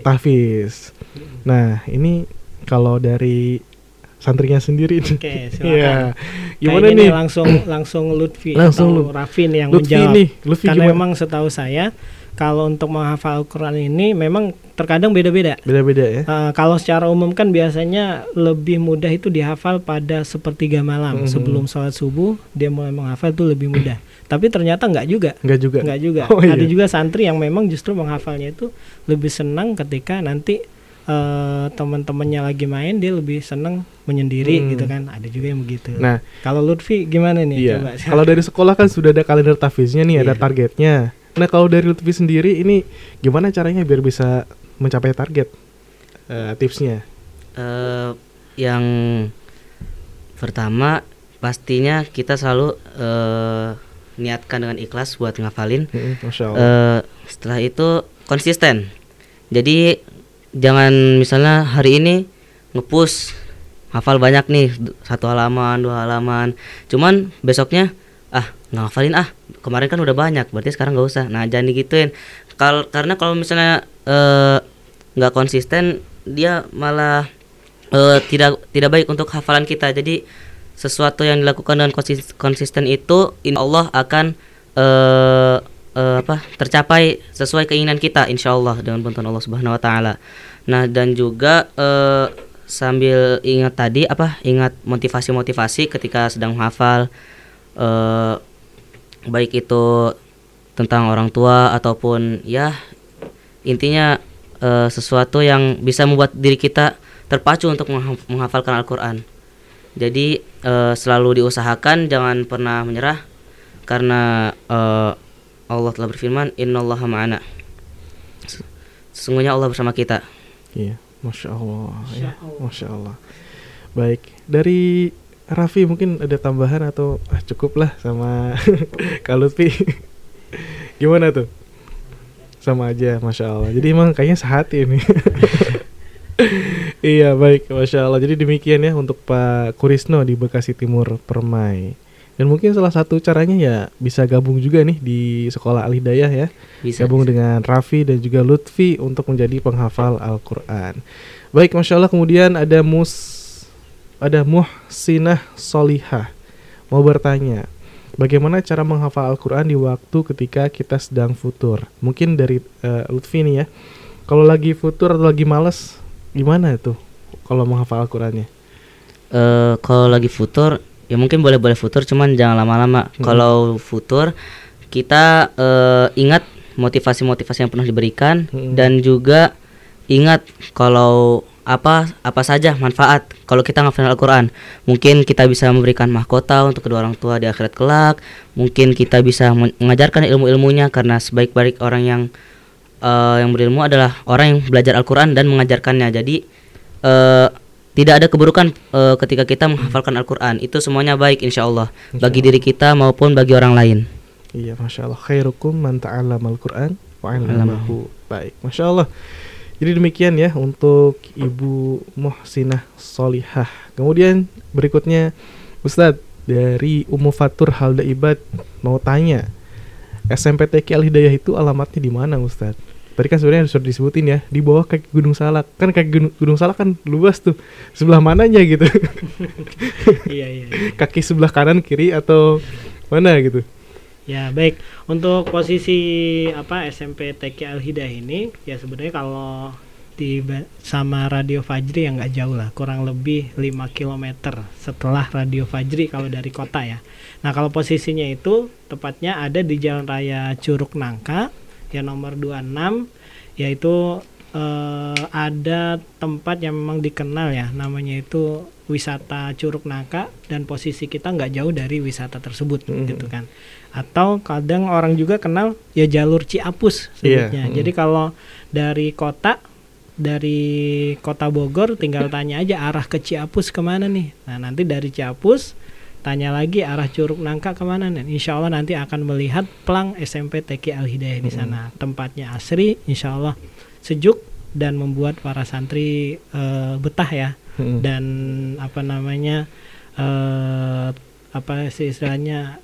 tahfiz. Nah, ini kalau dari santrinya sendiri. Oke, [laughs] silakan. Iya. Gimana nih? langsung langsung Lutfi Langsung atau Lut- Rafin yang Lutfi menjawab. nih, Lutfi Karena gimana? memang setahu saya kalau untuk menghafal Al-Quran ini memang terkadang beda-beda. Beda-beda ya. Eh, kalau secara umum kan biasanya lebih mudah itu dihafal pada sepertiga malam Mhm. sebelum sholat subuh dia mulai menghafal itu lebih mudah. [clears throat] Tapi ternyata nggak juga. Nggak juga. Nggak juga. Oh, iya. Ada juga santri yang memang justru menghafalnya itu lebih senang ketika nanti eh, teman-temannya lagi main dia lebih senang menyendiri Hmm. gitu kan. Ada juga yang begitu. Nah. kalau Lutfi gimana nih? Iya. Coba. Kalau dari sekolah kan sudah ada kalender tahfiznya nih, ada Iya. targetnya. Nah, kalau dari Lutfi sendiri ini gimana caranya biar bisa mencapai target? Eh, tipsnya. Eh, yang pertama pastinya kita selalu eh, niatkan dengan ikhlas buat ngafalin. Allah. Eh, setelah itu konsisten. Jadi jangan misalnya hari ini ngepush hafal banyak nih satu halaman dua halaman. Cuman besoknya ngafalin ah kemarin kan udah banyak berarti sekarang nggak usah. Nah jangan digituin. Kal karena kalau misalnya eh, nggak konsisten dia malah eh, tidak tidak baik untuk hafalan kita. Jadi sesuatu yang dilakukan dengan konsis- konsisten itu insya Allah akan eh eh, apa tercapai sesuai keinginan kita insya Allah dengan bantuan Allah Subhanahu Wa Taala. Nah dan juga eh, sambil ingat tadi apa ingat motivasi-motivasi ketika sedang menghafal eh, baik itu tentang orang tua ataupun ya intinya eh, sesuatu yang bisa membuat diri kita terpacu untuk mengha- menghafalkan Al-Quran. Jadi eh, selalu diusahakan jangan pernah menyerah karena eh, Allah telah berfirman Innallaha ma'ana. Se- Sesungguhnya Allah bersama kita. Iya, masya Allah. ya, masya Allah. Baik, dari Raffi mungkin ada tambahan atau ah, cukup lah sama [laughs] Kak Lutfi. Gimana tuh? Sama aja, masya Allah. Jadi emang kayaknya sehati ini. [laughs] iya baik, masya Allah. Jadi demikian ya untuk Pak Kurisno di Bekasi Timur Permai. Dan mungkin salah satu caranya ya bisa gabung juga nih di sekolah Al Hidayah ya. Bisa, gabung dengan Raffi dan juga Lutfi untuk menjadi penghafal Al-Quran. Baik, masya Allah. Kemudian ada Mus, ada Muhsinah Solihah mau bertanya, bagaimana cara menghafal Al-Quran di waktu ketika kita sedang futur? Mungkin dari eh, Lutfi nih ya. Kalau lagi futur atau lagi males, gimana itu? Kalau menghafal Al-Qur'annya? Eh, kalau lagi futur ya mungkin boleh-boleh futur cuman jangan lama-lama. Hmm. Kalau futur kita eh, ingat motivasi-motivasi yang pernah diberikan Hmm. dan juga ingat kalau apa apa saja manfaat kalau kita ngafalin Al-Qur'an. Mungkin kita bisa memberikan mahkota untuk kedua orang tua di akhirat kelak. Mungkin kita bisa men- mengajarkan ilmu-ilmunya karena sebaik-baik orang yang eh, yang berilmu adalah orang yang belajar Al-Qur'an dan mengajarkannya. Jadi eh, tidak ada keburukan eh, ketika kita menghafalkan Al-Qur'an. Itu semuanya baik insya Allah bagi diri kita maupun bagi orang lain. Iya, masya Allah. Khairukum man ta'allama Al-Quran wa 'allamahu. Baik, masya Allah. Jadi demikian ya untuk Ibu Muhsinah Solihah. Kemudian berikutnya Ustadz dari Umu Fatur Halda Ibad mau tanya SMPTQ Al Hidayah itu alamatnya di mana Ustadz? Tadi kan sebenarnya sudah disebutin ya di bawah kaki Gunung Salak. Kan kaki Gunung, Gunung Salak kan luas tuh. Sebelah mananya gitu? [laughs] Iya, iya. kaki sebelah kanan kiri atau mana gitu? Ya baik. Untuk posisi apa SMP TK Al Hidayah ini ya sebenarnya kalau di sama Radio Fajri yang nggak jauh lah. Kurang lebih 5 km setelah Radio Fajri kalau dari kota ya. Nah kalau posisinya itu tepatnya ada di Jalan Raya Curug Nangka ya nomor 26 yaitu eh, ada tempat yang memang dikenal ya namanya itu wisata Curug Nangka dan posisi kita nggak jauh dari wisata tersebut gitu kan atau kadang orang juga kenal ya jalur Ciapus sebutnya. Mm. jadi kalau dari kota dari kota Bogor tinggal [laughs] tanya aja arah ke Ciapus ke mana nih. Nah nanti dari Ciapus tanya lagi arah Curug Nangka ke mana nih. Insya Allah nanti akan melihat plang SMP TK Al Hidayah di sana. Tempatnya asri insya Allah sejuk dan membuat para santri eh, betah ya. Mm. dan apa namanya eh apa sih istilahnya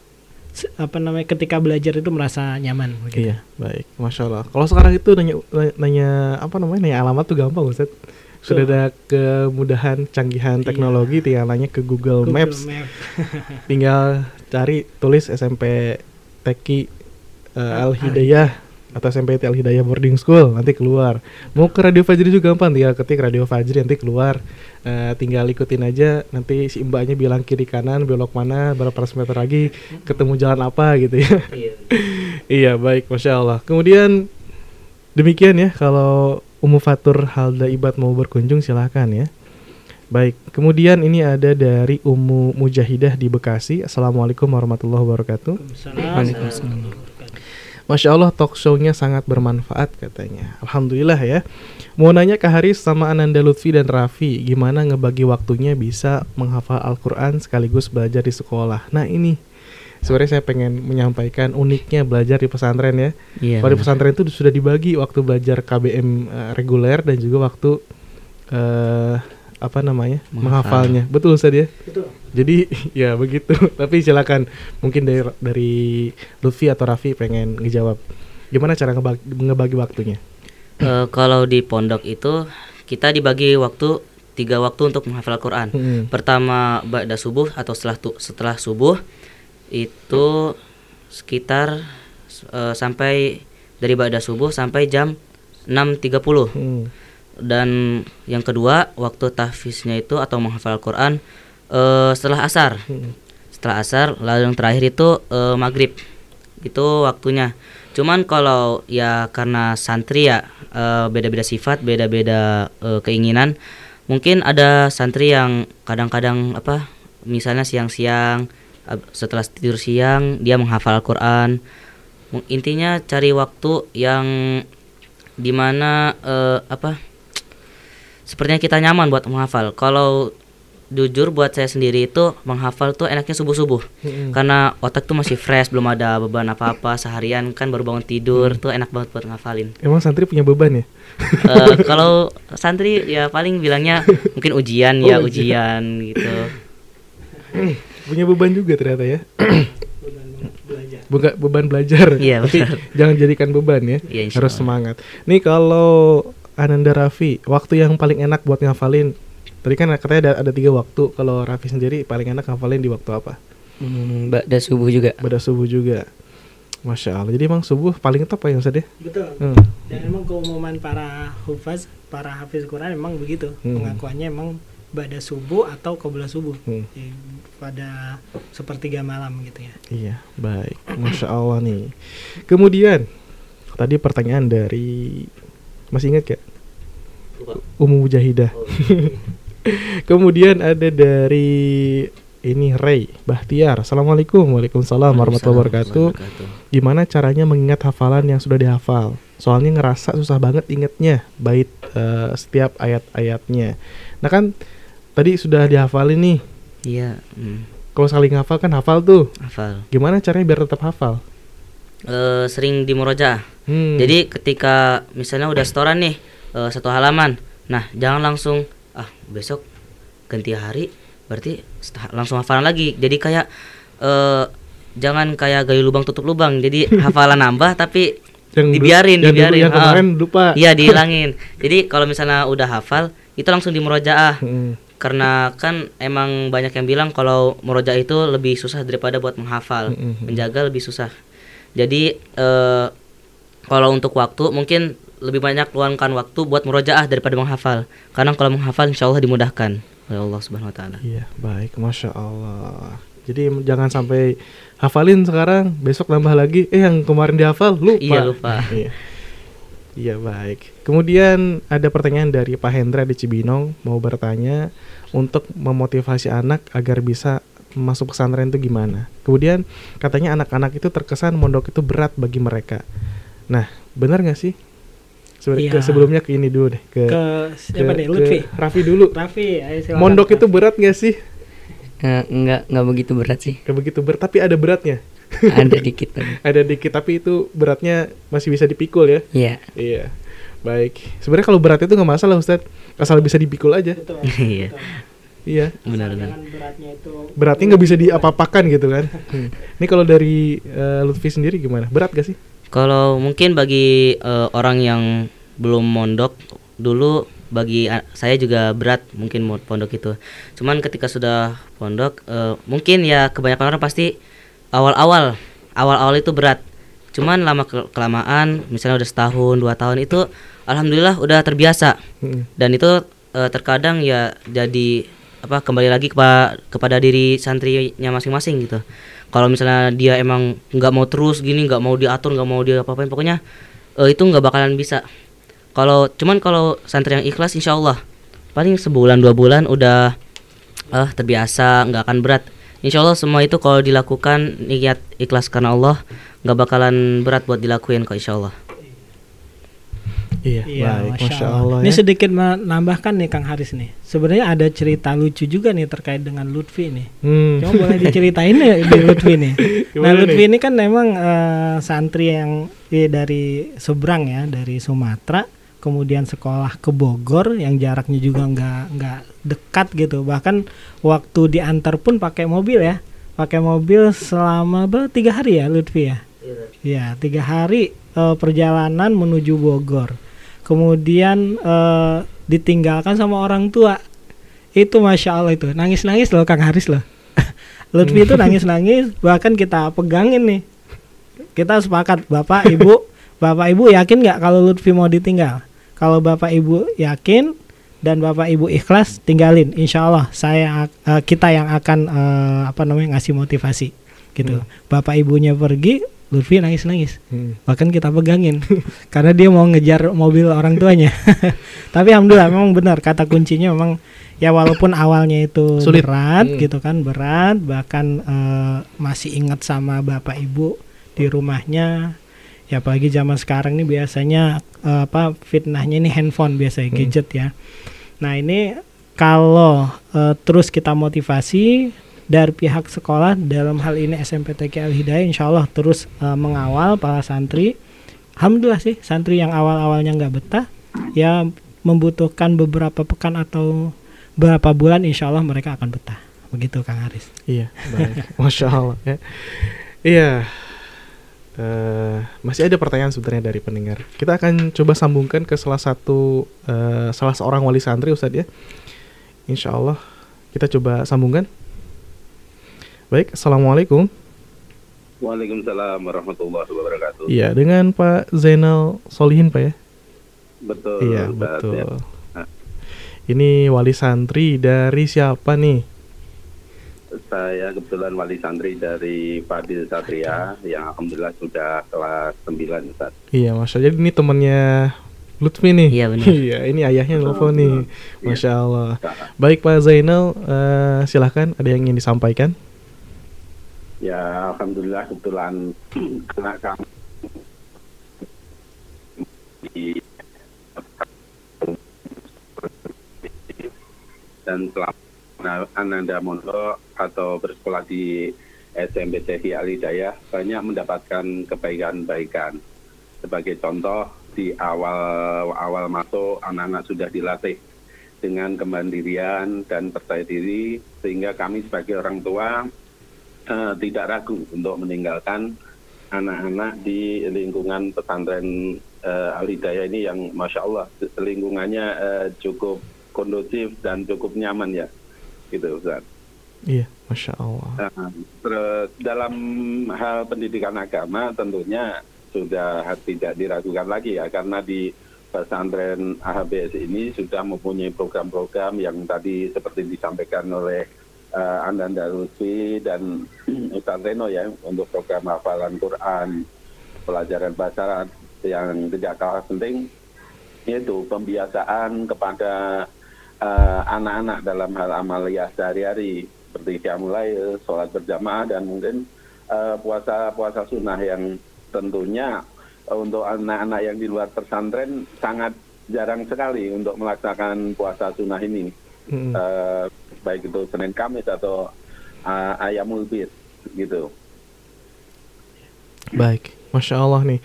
apa namanya ketika belajar itu merasa nyaman begitu. Iya, baik. Masya Allah. Kalau sekarang itu nanya, nanya apa namanya nanya alamat tuh gampang Ustaz. Sudah Betul. ada kemudahan canggihan teknologi tinggal nanya ke Google, Google Maps. Maps. tinggal cari tulis SMP Teki eh, Al Hidayah atau SMP Al Hidayah Boarding School nanti keluar. Mau ke Radio Fajri juga gampang tinggal ketik Radio Fajri nanti keluar. Eh, tinggal ikutin aja nanti si mbaknya bilang kiri kanan belok mana berapa ratus meter lagi ketemu jalan apa gitu ya. iya [laughs] baik masya Allah. Kemudian demikian ya kalau Umu Fatur Halda Ibad mau berkunjung silahkan ya. Baik, kemudian ini ada dari Umu Mujahidah di Bekasi. Assalamualaikum warahmatullahi wabarakatuh. Masya Allah talk show-nya sangat bermanfaat katanya. Alhamdulillah ya. Mau nanya ke Haris sama Ananda Lutfi dan Raffi, gimana ngebagi waktunya bisa menghafal Al-Quran sekaligus belajar di sekolah. Nah ini sebenarnya saya pengen menyampaikan uniknya belajar di pesantren ya. Iya, Kalau di pesantren itu sudah dibagi waktu belajar KBM eh, reguler dan juga waktu eh apa namanya Menghafal. menghafalnya. Betul Ustaz ya? Betul. Jadi [laughs] ya begitu. [laughs] Tapi silakan mungkin dari dari Lutfi atau Raffi pengen ngejawab. Gimana cara ngebagi, ngebagi waktunya? Eh, kalau di pondok itu kita dibagi waktu tiga waktu untuk menghafal Al-Quran. Hmm. Pertama ba'da subuh atau setelah tu- setelah subuh itu sekitar eh, sampai dari ba'da subuh sampai jam 6.30. Hmm. Dan yang kedua waktu tahfiznya itu atau menghafal Al-Quran eh, setelah asar. Hmm. Setelah asar lalu yang terakhir itu eh, maghrib itu waktunya. Cuman kalau ya karena santri ya eh, beda-beda sifat, beda-beda eh, keinginan. Mungkin ada santri yang kadang-kadang apa misalnya siang-siang setelah tidur siang dia menghafal Al-Qur'an. Mung- Intinya cari waktu yang di mana eh, apa sepertinya kita nyaman buat menghafal. Kalau jujur buat saya sendiri itu menghafal tuh enaknya subuh-subuh. Mm-mm. Karena otak tuh masih fresh, belum ada beban apa-apa seharian kan baru bangun tidur tuh enak banget buat ngafalin. Emang santri punya beban ya? Eh, kalau santri ya paling bilangnya mungkin ujian ya Oh, ujian. ujian gitu. punya beban juga ternyata ya. Bukan beban belajar. Iya, benar. jangan jadikan beban ya. Iya, Harus semangat. Nih kalau Ananda Raffi, waktu yang paling enak buat ngafalin. Tadi kan katanya ada, ada tiga waktu. Kalau Raffi sendiri paling enak ngafalin di waktu apa? Hmm, Ba'da subuh juga. Pada subuh juga. Masya Allah. Jadi emang subuh paling top ya Ustaz ya? Betul. Hmm. Dan emang keumuman para hufaz, para hafiz Quran emang begitu. Hmm. Pengakuannya emang pada subuh atau qabla subuh. Hmm. Jadi, pada sepertiga malam gitu ya. Iya, baik. Masya Allah nih. Kemudian tadi pertanyaan dari masih ingat gak? Umu Mujahidah. [laughs] Kemudian ada dari ini Ray Bahtiar. Assalamualaikum, waalaikumsalam warahmatullahi wabarakatuh. Gimana caranya mengingat hafalan yang sudah dihafal? Soalnya ngerasa susah banget ingetnya bait eh, setiap ayat-ayatnya. Nah kan tadi sudah dihafalin nih. Iya, hmm, Kalau sekali ngafal kan hafal tuh. hafal. Gimana caranya biar tetap hafal? Eh, sering di murojaah. Hmm. Jadi ketika misalnya udah setoran nih eh, satu halaman, nah jangan langsung ah besok ganti hari, berarti langsung hafalan lagi. Jadi kayak eh jangan kayak gayu lubang tutup lubang. Jadi [laughs] hafalan nambah tapi Yang dibiarin, yang dibiarin. yang kemarin lupa. Iya [laughs] dihilangin. Jadi kalau misalnya udah hafal itu langsung di murojaah. Hmm. Karena kan emang banyak yang bilang kalau murojaah itu lebih susah daripada buat menghafal. Mm-mm. Menjaga lebih susah. Jadi eh, kalau untuk waktu mungkin lebih banyak luangkan waktu buat murojaah daripada menghafal. Karena kalau menghafal insya Allah dimudahkan oleh Allah Subhanahu Wa Taala. Iya, baik, masya Allah. Jadi jangan sampai hafalin sekarang, besok nambah lagi. Eh yang kemarin dihafal lupa. Iya, lupa. iya. Iya, baik. Kemudian ada pertanyaan dari Pak Hendra di Cibinong mau bertanya untuk memotivasi anak agar bisa masuk pesantren itu gimana? Kemudian katanya anak-anak itu terkesan mondok itu berat bagi mereka. Nah, benar nggak sih? Sebenarnya Iya. ke sebelumnya ke ini dulu deh ke Ke siapa nih? Lutfi. Raffi dulu. Raffi, ayo silakan. Mondok itu berat nggak sih? Eh, nggak nggak begitu berat sih. Gak begitu berat, tapi ada beratnya. Ada [laughs] dikit tapi. ada dikit, tapi itu beratnya masih bisa dipikul ya. Iya. Iya. Baik. Sebenarnya kalau berat itu nggak masalah Ustaz. Asal bisa dipikul aja. [laughs] Iya. Iya. Benar benar. Beratnya itu Beratnya nggak bisa diapa-apakan gitu kan. [laughs] Hmm. Ini kalau dari eh, Lutfi sendiri gimana? Berat gak sih? Kalau mungkin bagi eh, orang yang belum mondok dulu bagi saya juga berat mungkin mau pondok itu. Cuman ketika sudah pondok eh, mungkin ya kebanyakan orang pasti awal-awal awal-awal itu berat. Cuman lama ke- kelamaan misalnya udah setahun dua tahun itu alhamdulillah udah terbiasa. Hmm. Dan itu eh, terkadang ya jadi apa kembali lagi kepa- kepada diri santrinya masing-masing gitu. Kalau misalnya dia emang nggak mau terus gini, nggak mau diatur, nggak mau dia apa-apain, pokoknya eh, itu nggak bakalan bisa. Kalau cuman kalau santri yang ikhlas, insya Allah paling sebulan dua bulan udah eh terbiasa, nggak akan berat. Insya Allah semua itu kalau dilakukan niat ikhlas karena Allah nggak bakalan berat buat dilakuin kok insya Allah. Iya, baik. Masya Allah, Ini ya. sedikit menambahkan nih Kang Haris nih. Sebenarnya ada cerita lucu juga nih terkait dengan Lutfi nih. Hmm. Cuma boleh diceritain ya di [laughs] Lutfi nih. nah Lutfi nih? ini kan memang eh, santri yang eh, dari seberang ya, dari Sumatera, kemudian sekolah ke Bogor yang jaraknya juga nggak nggak dekat gitu. Bahkan waktu diantar pun pakai mobil ya, pakai mobil selama ber tiga hari ya Lutfi ya. Ya tiga hari eh, perjalanan menuju Bogor. Kemudian eh, ditinggalkan sama orang tua. Itu masya Allah itu nangis nangis loh Kang Haris loh. [laughs] Lutfi itu nangis-nangis bahkan kita pegangin nih kita sepakat bapak ibu [laughs] bapak ibu yakin nggak kalau Lutfi mau ditinggal? Kalau bapak ibu yakin dan bapak ibu ikhlas tinggalin. Insya Allah saya eh, kita yang akan eh, apa namanya ngasih motivasi gitu. Bapak ibunya pergi Lutfi nangis-nangis. Hmm. bahkan kita pegangin [laughs] karena dia mau ngejar mobil orang tuanya. [laughs] Tapi alhamdulillah memang benar. Kata kuncinya memang ya walaupun awalnya itu Sulit. berat Hmm. gitu kan berat. Bahkan eh, masih ingat sama bapak ibu di rumahnya ya apalagi zaman sekarang ini biasanya eh, apa fitnahnya ini handphone biasanya Hmm. gadget ya nah ini kalau eh, terus kita motivasi dari pihak sekolah dalam hal ini SMPTK Al Hidayah insya Allah terus eh, mengawal para santri Alhamdulillah sih santri yang awal-awalnya nggak betah ya membutuhkan beberapa pekan atau beberapa bulan insya Allah mereka akan betah begitu Kang Haris Iya, baik. [laughs] Masya Allah ya. Iya. Eh, masih ada pertanyaan sebenarnya dari pendengar. Kita akan coba sambungkan ke salah satu eh, salah seorang wali santri Ustadz ya. Insya Allah kita coba sambungkan. Baik, assalamualaikum. Waalaikumsalam warahmatullahi wabarakatuh. Iya, dengan Pak Zainal Solihin Pak ya. Betul. Iya, Ustaz, betul. ya. Nah, Ini wali santri dari siapa nih? Saya kebetulan wali santri dari Fadil Satria yang alhamdulillah sudah kelas 9 Ustaz. Iya, Masya Jadi ini temannya Lutfi nih. Iya, benar. [laughs] iya, ini ayahnya nelfon nih. Iya. Masya Allah. Baik Pak Zainal, eh, silahkan ada yang ingin disampaikan? Ya alhamdulillah kebetulan [clears throat] anak kami di dan selama Ananda Mondok atau bersekolah di SMP Alidayah banyak mendapatkan kebaikan-baikan. Sebagai contoh di awal awal masuk anak-anak sudah dilatih dengan kemandirian dan percaya diri sehingga kami sebagai orang tua eh, tidak ragu untuk meninggalkan anak-anak di lingkungan pesantren eh, ini yang masya Allah lingkungannya eh, cukup kondusif dan cukup nyaman ya gitu Ustaz. Iya, Masya Allah. Nah, terus dalam hal pendidikan agama tentunya sudah tidak diragukan lagi ya karena di pesantren AHBS ini sudah mempunyai program-program yang tadi seperti disampaikan oleh uh, Ananda Lutfi dan [clears throat] Ustaz Reno ya untuk program hafalan Quran, pelajaran bahasa Arab yang tidak kalah penting yaitu pembiasaan kepada eh, anak-anak dalam hal amaliyah sehari-hari seperti mulai sholat berjamaah dan mungkin eh, puasa-puasa sunnah yang tentunya eh, untuk anak-anak yang di luar pesantren sangat jarang sekali untuk melaksanakan puasa sunnah ini Hmm. Eh, baik itu Senin Kamis atau eh, Ayamul Bid gitu. Baik, Masya Allah nih.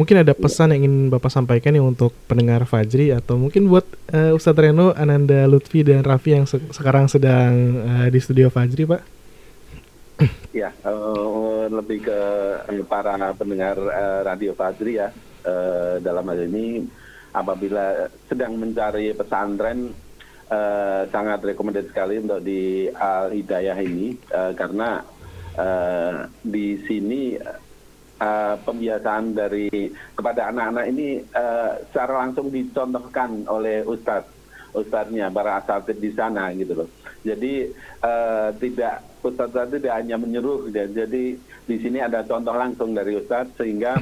Mungkin ada pesan yang ingin Bapak sampaikan nih untuk pendengar Fajri atau mungkin buat eh, Ustadz Reno, Ananda Lutfi dan Raffi yang se- sekarang sedang eh, di studio Fajri, Pak. [clears throat] Ya, eh, lebih ke para pendengar eh, Radio Fajri ya. Eh, dalam hal ini apabila sedang mencari pesantren eh, sangat rekomendasi sekali untuk di Al Hidayah ini eh, karena eh, di sini pembiasaan dari kepada anak-anak ini eh, secara langsung dicontohkan oleh ustadz ustadznya para asatid di sana gitu loh. Jadi eh, tidak ustadz itu tidak hanya menyuruh dan jadi di sini ada contoh langsung dari ustadz sehingga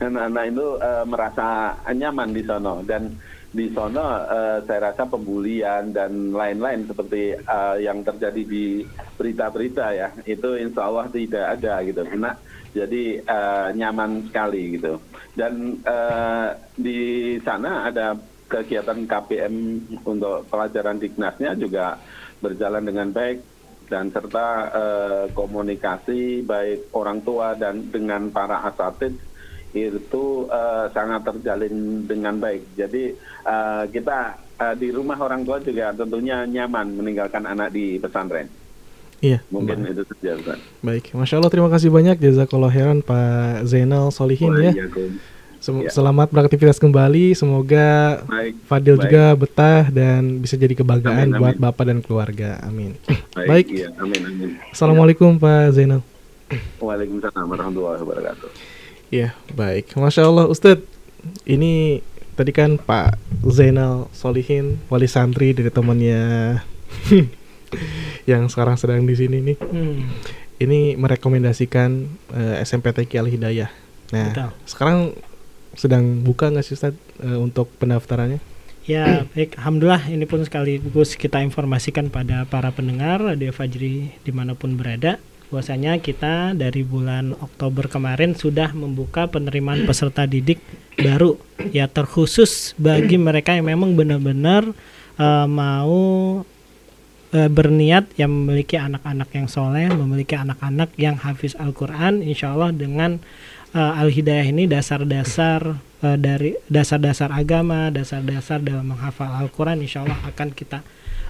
anak-anak itu eh, merasa nyaman di sono dan di sono eh, saya rasa pembulian dan lain-lain seperti eh, yang terjadi di berita-berita ya itu insya Allah tidak ada gitu. Karena jadi eh, nyaman sekali gitu. Dan di sana ada kegiatan KPM untuk pelajaran Dignasnya juga berjalan dengan baik dan serta komunikasi baik orang tua dan dengan para asatid itu eh, sangat terjalin dengan baik. Jadi eh, kita eh, di rumah orang tua juga tentunya nyaman meninggalkan anak di pesantren. Iya. Mungkin itu saja. Baik, Masya Allah terima kasih banyak Jazakallah khairan Pak Zainal Solihin ya. Sem- Ya. Selamat beraktivitas kembali. Semoga Baik, Fadil baik. juga betah dan bisa jadi kebanggaan Amin, buat amin. Bapak dan keluarga. Amin. [clears throat] Baik, Baik. iya, amin amin. Assalamualaikum Pak Zainal. [clears throat] Waalaikumsalam warahmatullahi wabarakatuh. Iya, baik. Masya Allah, Ustadz. Ini tadi kan Pak Zainal Solihin, wali santri dari temannya [laughs] yang sekarang sedang di sini nih. Hmm. Ini merekomendasikan eh, SMPTQ Al Hidayah. Nah, Betul. sekarang sedang buka nggak sih Ustadz eh, untuk pendaftarannya? Ya, [clears throat] baik. Alhamdulillah ini pun sekaligus kita informasikan pada para pendengar Radio Fajri di mana pun berada. Bahwasanya kita dari bulan Oktober kemarin sudah membuka penerimaan peserta didik baru. Ya terkhusus bagi mereka yang memang benar-benar eh, mau eh, berniat yang memiliki anak-anak yang soleh, memiliki anak-anak yang hafiz Al-Quran, insya Allah dengan eh, Al-Hidayah ini dasar-dasar eh, dari dasar-dasar agama, dasar-dasar dalam menghafal Al-Quran, insya Allah akan kita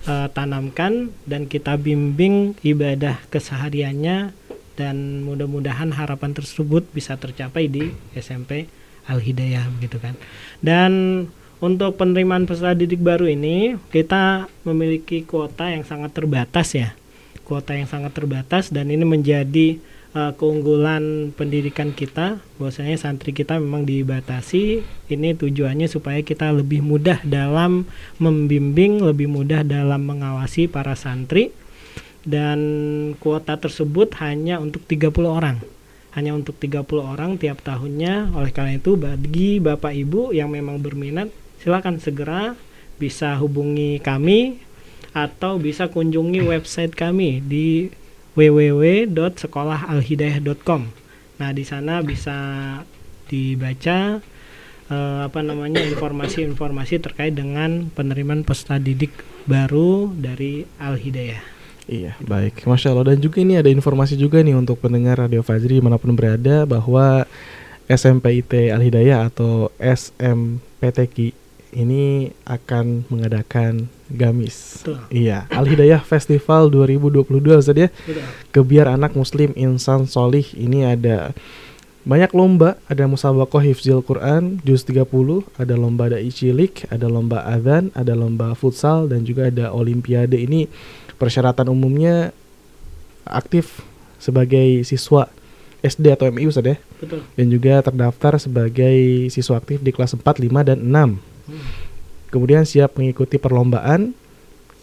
eh, tanamkan dan kita bimbing ibadah kesehariannya dan mudah-mudahan harapan tersebut bisa tercapai di SMP Al-Hidayah begitu kan. Dan untuk penerimaan peserta didik baru ini kita memiliki kuota yang sangat terbatas ya. Kuota yang sangat terbatas dan ini menjadi eh, keunggulan pendidikan kita, bahwasanya santri kita memang dibatasi. Ini tujuannya supaya kita lebih mudah dalam membimbing, lebih mudah dalam mengawasi para santri. Dan kuota tersebut hanya untuk 30 orang. Hanya untuk 30 orang tiap tahunnya. Oleh karena itu bagi Bapak Ibu yang memang berminat, silakan segera bisa hubungi kami atau bisa kunjungi website kami di www.sekolahalhidayah.com. Nah, di sana bisa dibaca eh, apa namanya informasi-informasi terkait dengan penerimaan peserta didik baru dari Al Hidayah. Iya, baik. Masya Allah. Dan juga ini ada informasi juga nih untuk pendengar Radio Fajri di mana pun berada bahwa SMPIT Al Hidayah atau SMPTQ ini akan mengadakan gamis. Betul. Iya, Al Hidayah Festival 2022 Ustaz ya. Betul. Kebiar anak muslim insan solih ini ada banyak lomba, ada musabaqah hifzil Quran juz 30, ada lomba dai cilik, ada lomba adzan, ada lomba futsal dan juga ada olimpiade. Ini persyaratan umumnya aktif sebagai siswa SD atau MIU Ustaz ya. Betul. Dan juga terdaftar sebagai siswa aktif di kelas 4, 5 dan 6. Kemudian siap mengikuti perlombaan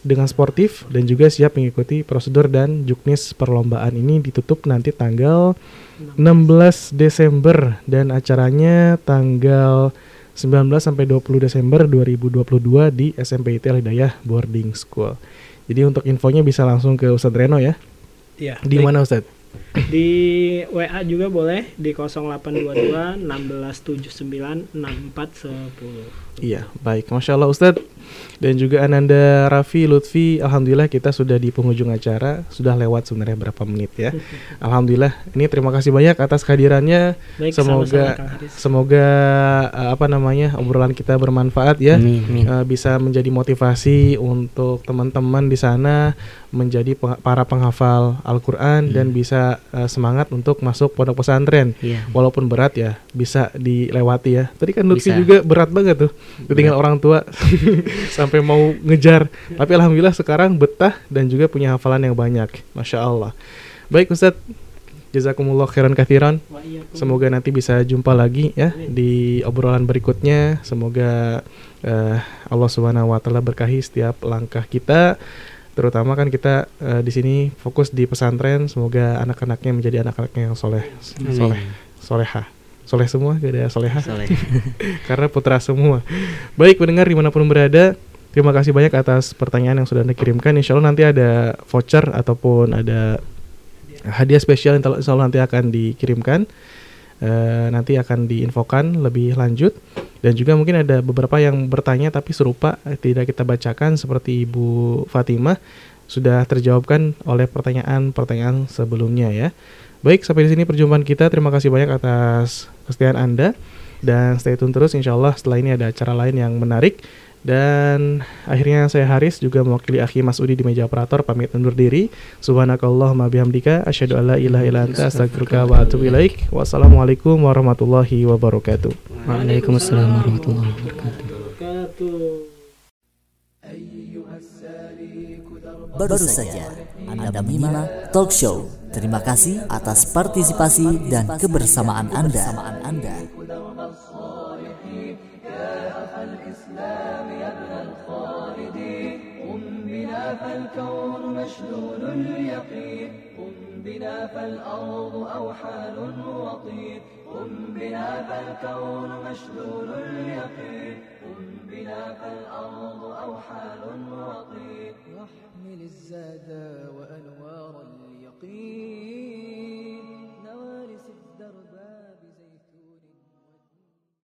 dengan sportif dan juga siap mengikuti prosedur dan juknis perlombaan ini ditutup nanti tanggal 16 Desember dan acaranya tanggal 19 sampai 20 Desember 2022 di SMPIT Al Hidayah Boarding School. Jadi untuk infonya bisa langsung ke Ustadz Reno ya. Iya, Di mana Ustadz? Di WA juga boleh di 0822 1679 6410. Iya, baik. Masya Allah Ustadz. Dan juga Ananda Raffi Lutfi, Alhamdulillah kita sudah di penghujung acara, sudah lewat sebenarnya berapa menit ya. [laughs] Alhamdulillah, ini terima kasih banyak atas kehadirannya. Baik, semoga semoga uh, apa namanya obrolan kita bermanfaat ya, Amin, amin. Uh, bisa menjadi motivasi untuk teman-teman di sana menjadi peng- para penghafal Al-Quran dan bisa uh, semangat untuk masuk pondok pesantren. Iya. Walaupun berat ya, bisa dilewati ya. Tadi kan Lutfi Bisa. juga berat banget tuh, ditinggal orang tua [laughs] sampai mau ngejar. Tapi alhamdulillah sekarang betah dan juga punya hafalan yang banyak. Masya Allah. Baik Ustadz, jazakumullah khairan kathiran. Semoga nanti bisa jumpa lagi ya di obrolan berikutnya. Semoga eh, Allah Subhanahu wa taala berkahi setiap langkah kita. Terutama kan kita eh, di sini fokus di pesantren. Semoga anak-anaknya menjadi anak-anak yang soleh, soleh, soleha. Soleh semua, gak ada soleha. Soleh. [laughs] Karena putra semua. Baik pendengar di mana pun berada, terima kasih banyak atas pertanyaan yang sudah anda kirimkan. Insya Allah nanti ada voucher ataupun ada hadiah spesial yang insya Allah nanti akan dikirimkan. Eh, nanti akan diinfokan lebih lanjut dan juga mungkin ada beberapa yang bertanya tapi serupa eh, tidak kita bacakan seperti Ibu Fatimah sudah terjawabkan oleh pertanyaan-pertanyaan sebelumnya ya. Baik, sampai di sini perjumpaan kita. Terima kasih banyak atas kesetiaan Anda dan stay tune terus insya Allah setelah ini ada acara lain yang menarik dan akhirnya saya Haris juga mewakili Akhi Mas Udi di meja operator pamit undur diri subhanakallahumma bihamdika asyhadu alla ilaha illa anta astaghfiruka wa atubu ilaik wassalamualaikum warahmatullahi wabarakatuh Waalaikumsalam warahmatullahi wabarakatuh. Baru saja Anda menyimak talk show. Terima kasih atas partisipasi dan kebersamaan Anda. بنا فالكون مشلول اليقين قم بنا فالأرض أوحال وطين قم بنا فالكون مشلول اليقين قم بنا فالأرض أوحال وطين واحمل الزاد طين